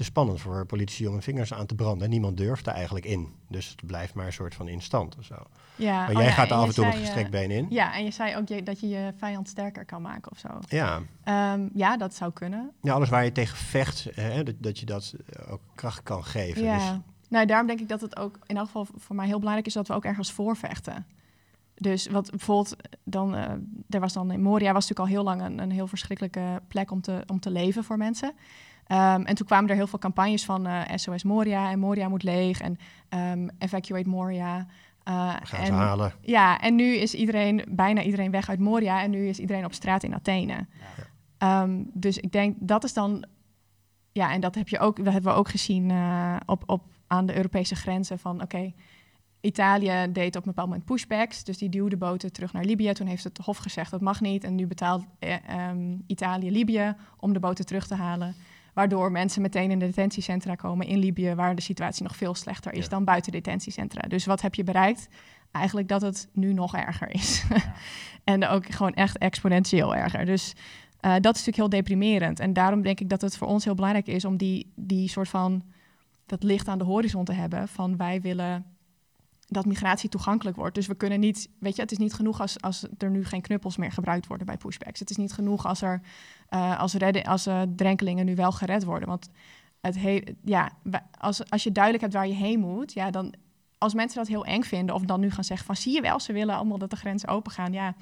Speaker 3: te spannend voor politici om hun vingers aan te branden. En niemand durft er eigenlijk in. Dus het blijft maar een soort van instant of zo.
Speaker 2: ja,
Speaker 3: Maar
Speaker 2: oh
Speaker 3: jij
Speaker 2: ja,
Speaker 3: gaat er af en toe met gestrekt
Speaker 2: eh,
Speaker 3: been in.
Speaker 2: Ja, en je zei ook je- dat je je vijand sterker kan maken of zo.
Speaker 3: Ja.
Speaker 2: Ehm, ja, dat zou kunnen.
Speaker 3: ja, alles waar je tegen vecht, hè, dat, dat je dat eh, ook kracht kan geven.
Speaker 2: Ja.
Speaker 3: Dus,
Speaker 2: Nou, daarom denk ik dat het ook in elk geval voor mij heel belangrijk is dat we ook ergens voorvechten. Dus wat bijvoorbeeld dan, eh, er was dan in Moria was natuurlijk al heel lang een, een heel verschrikkelijke plek om te, om te leven voor mensen. Ehm, en toen kwamen er heel veel campagnes van eh, SOS Moria en Moria moet leeg en ehm, Evacuate Moria. Eh,
Speaker 3: gaan ze
Speaker 2: en,
Speaker 3: halen.
Speaker 2: Ja, en nu is iedereen, bijna iedereen weg uit Moria en nu is iedereen op straat in Athene. Ehm, dus ik denk dat is dan, ja, en dat heb je ook, dat hebben we ook gezien eh, op, op, aan de Europese grenzen van, oké, Italië deed op een bepaald moment pushbacks, dus die duwde boten terug naar Libië. Toen heeft het Hof gezegd dat mag niet en nu betaalt eh, Italië Libië om de boten terug te halen. Waardoor mensen meteen in de detentiecentra komen in Libië, waar de situatie nog veel slechter is
Speaker 3: Ja.
Speaker 2: dan buiten detentiecentra. Dus wat heb je bereikt? Eigenlijk dat het nu nog erger is. en ook gewoon echt exponentieel erger. Dus eh, dat is natuurlijk heel deprimerend. En daarom denk ik dat het voor ons heel belangrijk is om die, die soort van dat licht aan de horizon te hebben. Van wij willen dat migratie toegankelijk wordt. Dus we kunnen niet, weet je, het is niet genoeg als, als er nu geen knuppels meer gebruikt worden bij pushbacks. Het is niet genoeg als er eh, als, redden, als eh, drenkelingen nu wel gered worden. Want het he- ja, als, als je duidelijk hebt waar je heen moet, ja, dan als mensen dat heel eng vinden of dan nu gaan zeggen van zie je wel, ze willen allemaal dat de grenzen open gaan, ja,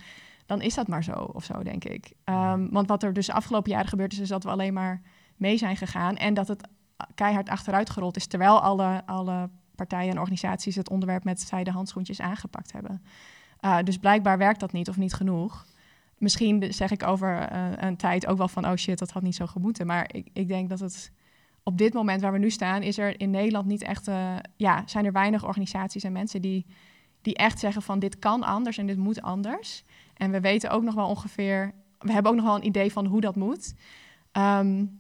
Speaker 2: dan is dat maar zo of zo, denk ik. Ehm, want wat er dus afgelopen jaren gebeurd is, is dat we alleen maar mee zijn gegaan en dat het keihard achteruit gerold is, terwijl alle, alle partijen en organisaties het onderwerp met zijde handschoentjes aangepakt hebben. Uh, dus blijkbaar werkt dat niet of niet genoeg. Misschien zeg ik over uh, een tijd ook wel van, oh shit, dat had niet zo gemoeten. Maar ik, ik denk dat het op dit moment waar we nu staan, is er in Nederland niet echt, uh, ja, zijn er weinig organisaties en mensen die, die echt zeggen van dit kan anders en dit moet anders. En we weten ook nog wel ongeveer, we hebben ook nog wel een idee van hoe dat moet. Um,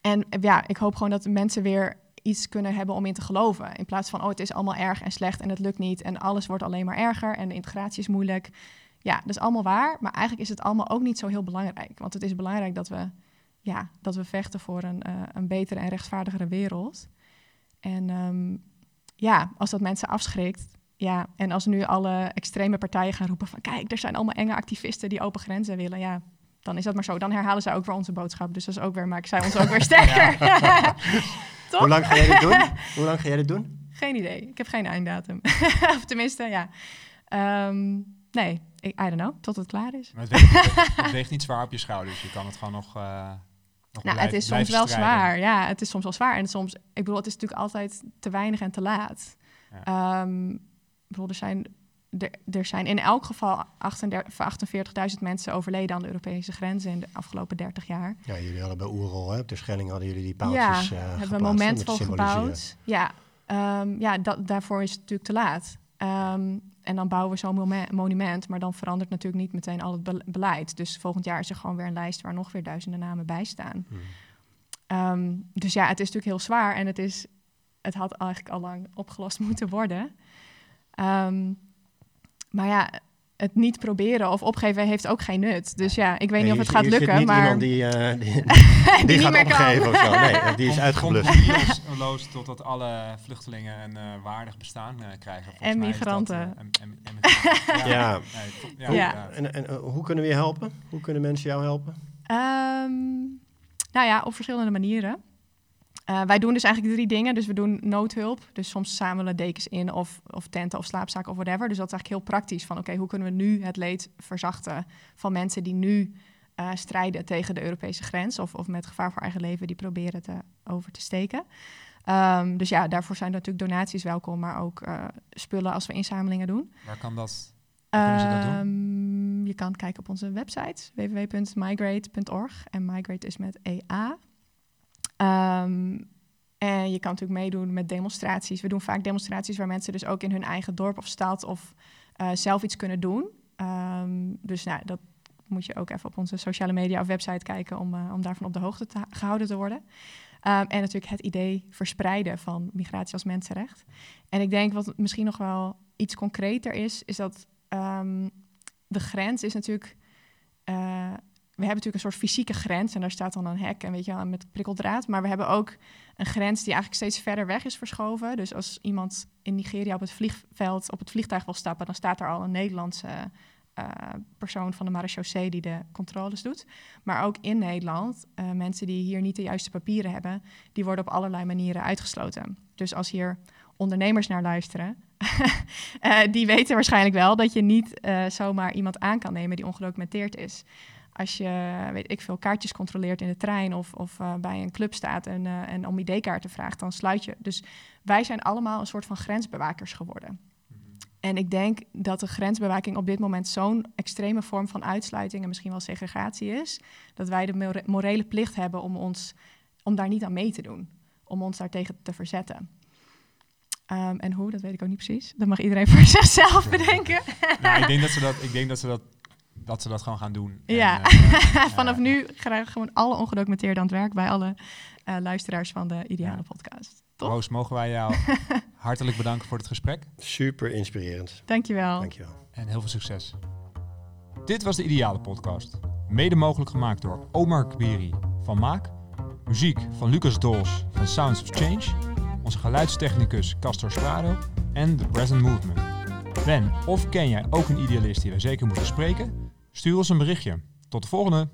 Speaker 2: en ja, ik hoop gewoon dat mensen weer iets kunnen hebben om in te geloven. In plaats van, oh, het is allemaal erg en slecht en het lukt niet en alles wordt alleen maar erger en de integratie is moeilijk. Ja, dat is allemaal waar, maar eigenlijk is het allemaal ook niet zo heel belangrijk. Want het is belangrijk dat we, ja, dat we vechten voor een, uh, een betere en rechtvaardigere wereld. En um, ja, als dat mensen afschrikt, ja, en als nu alle extreme partijen gaan roepen van, kijk, er zijn allemaal enge activisten die open grenzen willen, ja, dan is dat maar zo. Dan herhalen zij ook weer onze boodschap. Dus dat is ook weer, maakt zij ons ook weer sterker.
Speaker 3: Hoe lang ga jij dit doen? Hoe lang ga jij dit doen?
Speaker 2: Geen idee. Ik heb geen einddatum. of tenminste, ja. Um, nee, ik, I don't know. Tot het klaar is.
Speaker 1: Maar het weegt, het weegt niet zwaar op je schouders. Je kan het gewoon nog... Uh, nog
Speaker 2: nou,
Speaker 1: blijf,
Speaker 2: het is soms wel
Speaker 1: strijden.
Speaker 2: zwaar. Ja, het is soms wel zwaar. En soms, ik bedoel, het is natuurlijk altijd te weinig en te laat. Ja. Um, ik bedoel, er zijn er, zijn in elk geval 48.000 mensen overleden aan de Europese grenzen in de afgelopen 30 jaar.
Speaker 3: Ja, jullie hadden bij Oerol, hè, op de Schelling hadden jullie die paaltjes
Speaker 2: Ja,
Speaker 3: uh,
Speaker 2: hebben we een moment voor gebouwd. Ja, um, ja dat, daarvoor is het natuurlijk te laat. Um, en dan bouwen we zo'n monument, maar dan verandert natuurlijk niet meteen al het be- beleid. Dus volgend jaar is er gewoon weer een lijst waar nog weer duizenden namen bij staan.
Speaker 3: Hmm.
Speaker 2: Um, dus ja, het is natuurlijk heel zwaar en het, is, het had eigenlijk al lang opgelost moeten worden. Um, maar ja, het niet proberen of opgeven heeft ook geen nut. Dus ja, ik weet
Speaker 3: Nee,
Speaker 2: niet of het gaat lukken,
Speaker 3: niet
Speaker 2: maar
Speaker 3: iemand die, eh, die, die,
Speaker 2: die niet
Speaker 3: gaat opgeven of zo. Nee, die is uitgeblust.
Speaker 1: Loos totdat alle vluchtelingen een uh, waardig bestaan uh, krijgen. Volgens
Speaker 2: En migranten.
Speaker 1: eh, en, en, en migranten.
Speaker 3: Ja. En, en, eh, hoe kunnen we je helpen? Hoe kunnen mensen jou helpen?
Speaker 2: Um, nou ja, op verschillende manieren. Uh, wij doen dus eigenlijk drie dingen. Dus we doen noodhulp. Dus soms zamelen dekens in of, of tenten of slaapzaken of whatever. Dus dat is eigenlijk heel praktisch. Van oké, hoe kunnen we nu het leed verzachten van mensen die nu uh, strijden tegen de Europese grens. Of, of met gevaar voor eigen leven die proberen uh, over te steken. Um, dus ja, daarvoor zijn natuurlijk donaties welkom. Maar ook uh, spullen als we inzamelingen doen.
Speaker 1: Waar kan dat? Waar kunnen ze dat doen?
Speaker 2: Um, je kan kijken op onze website www.migrate.org. En migrate is met EA. Um, en je kan natuurlijk meedoen met demonstraties. We doen vaak demonstraties waar mensen dus ook in hun eigen dorp of stad of uh, zelf iets kunnen doen. Um, dus nou, dat moet je ook even op onze sociale media of website kijken om, uh, om daarvan op de hoogte te, gehouden te worden. Um, en natuurlijk het idee verspreiden van migratie als mensenrecht. En ik denk wat misschien nog wel iets concreter is, is dat de grens is natuurlijk. Uh, we hebben natuurlijk een soort fysieke grens en daar staat dan een hek en weet je wel, met prikkeldraad. Maar we hebben ook een grens die eigenlijk steeds verder weg is verschoven. Dus als iemand in Nigeria op het vliegveld, op het vliegtuig wil stappen, dan staat er al een Nederlandse uh, persoon van de marechaussee die de controles doet. Maar ook in Nederland, uh, mensen die hier niet de juiste papieren hebben, die worden op allerlei manieren uitgesloten. Dus als hier ondernemers naar luisteren, uh, die weten waarschijnlijk wel dat je niet zomaar iemand aan kan nemen die ongedocumenteerd is. Als je, weet ik veel, kaartjes controleert in de trein of, of uh, bij een club staat en, uh, en om ID-kaarten vraagt, dan sluit je. Dus wij zijn allemaal een soort van grensbewakers geworden. Mm-hmm. En ik denk dat de grensbewaking op dit moment zo'n extreme vorm van uitsluiting en misschien wel segregatie is, dat wij de more morele plicht hebben om, ons, om daar niet aan mee te doen, om ons daartegen te verzetten. Um, en hoe, dat weet ik ook niet precies. Dat mag iedereen voor zichzelf bedenken.
Speaker 1: nou, ik denk dat ze dat, ik denk dat ze dat, dat, ze dat gewoon gaan doen.
Speaker 2: Ja, en, uh, vanaf nu krijgen gewoon alle ongedocumenteerden aan het werk bij alle uh, luisteraars van de Ideale ja. Podcast. Top?
Speaker 1: Roos, mogen wij jou hartelijk bedanken voor het gesprek.
Speaker 3: Super inspirerend.
Speaker 2: Dankjewel.
Speaker 3: Dankjewel.
Speaker 1: En heel veel succes. Dit was de Ideale Podcast. Mede mogelijk gemaakt door Omar Kabiri van Maak. Muziek van Lucas Dols van Sounds of Change onze geluidstechnicus Castor Strado en The Present Movement. Ben of ken jij ook een idealist die wij zeker moeten spreken? Stuur ons een berichtje. Tot de volgende!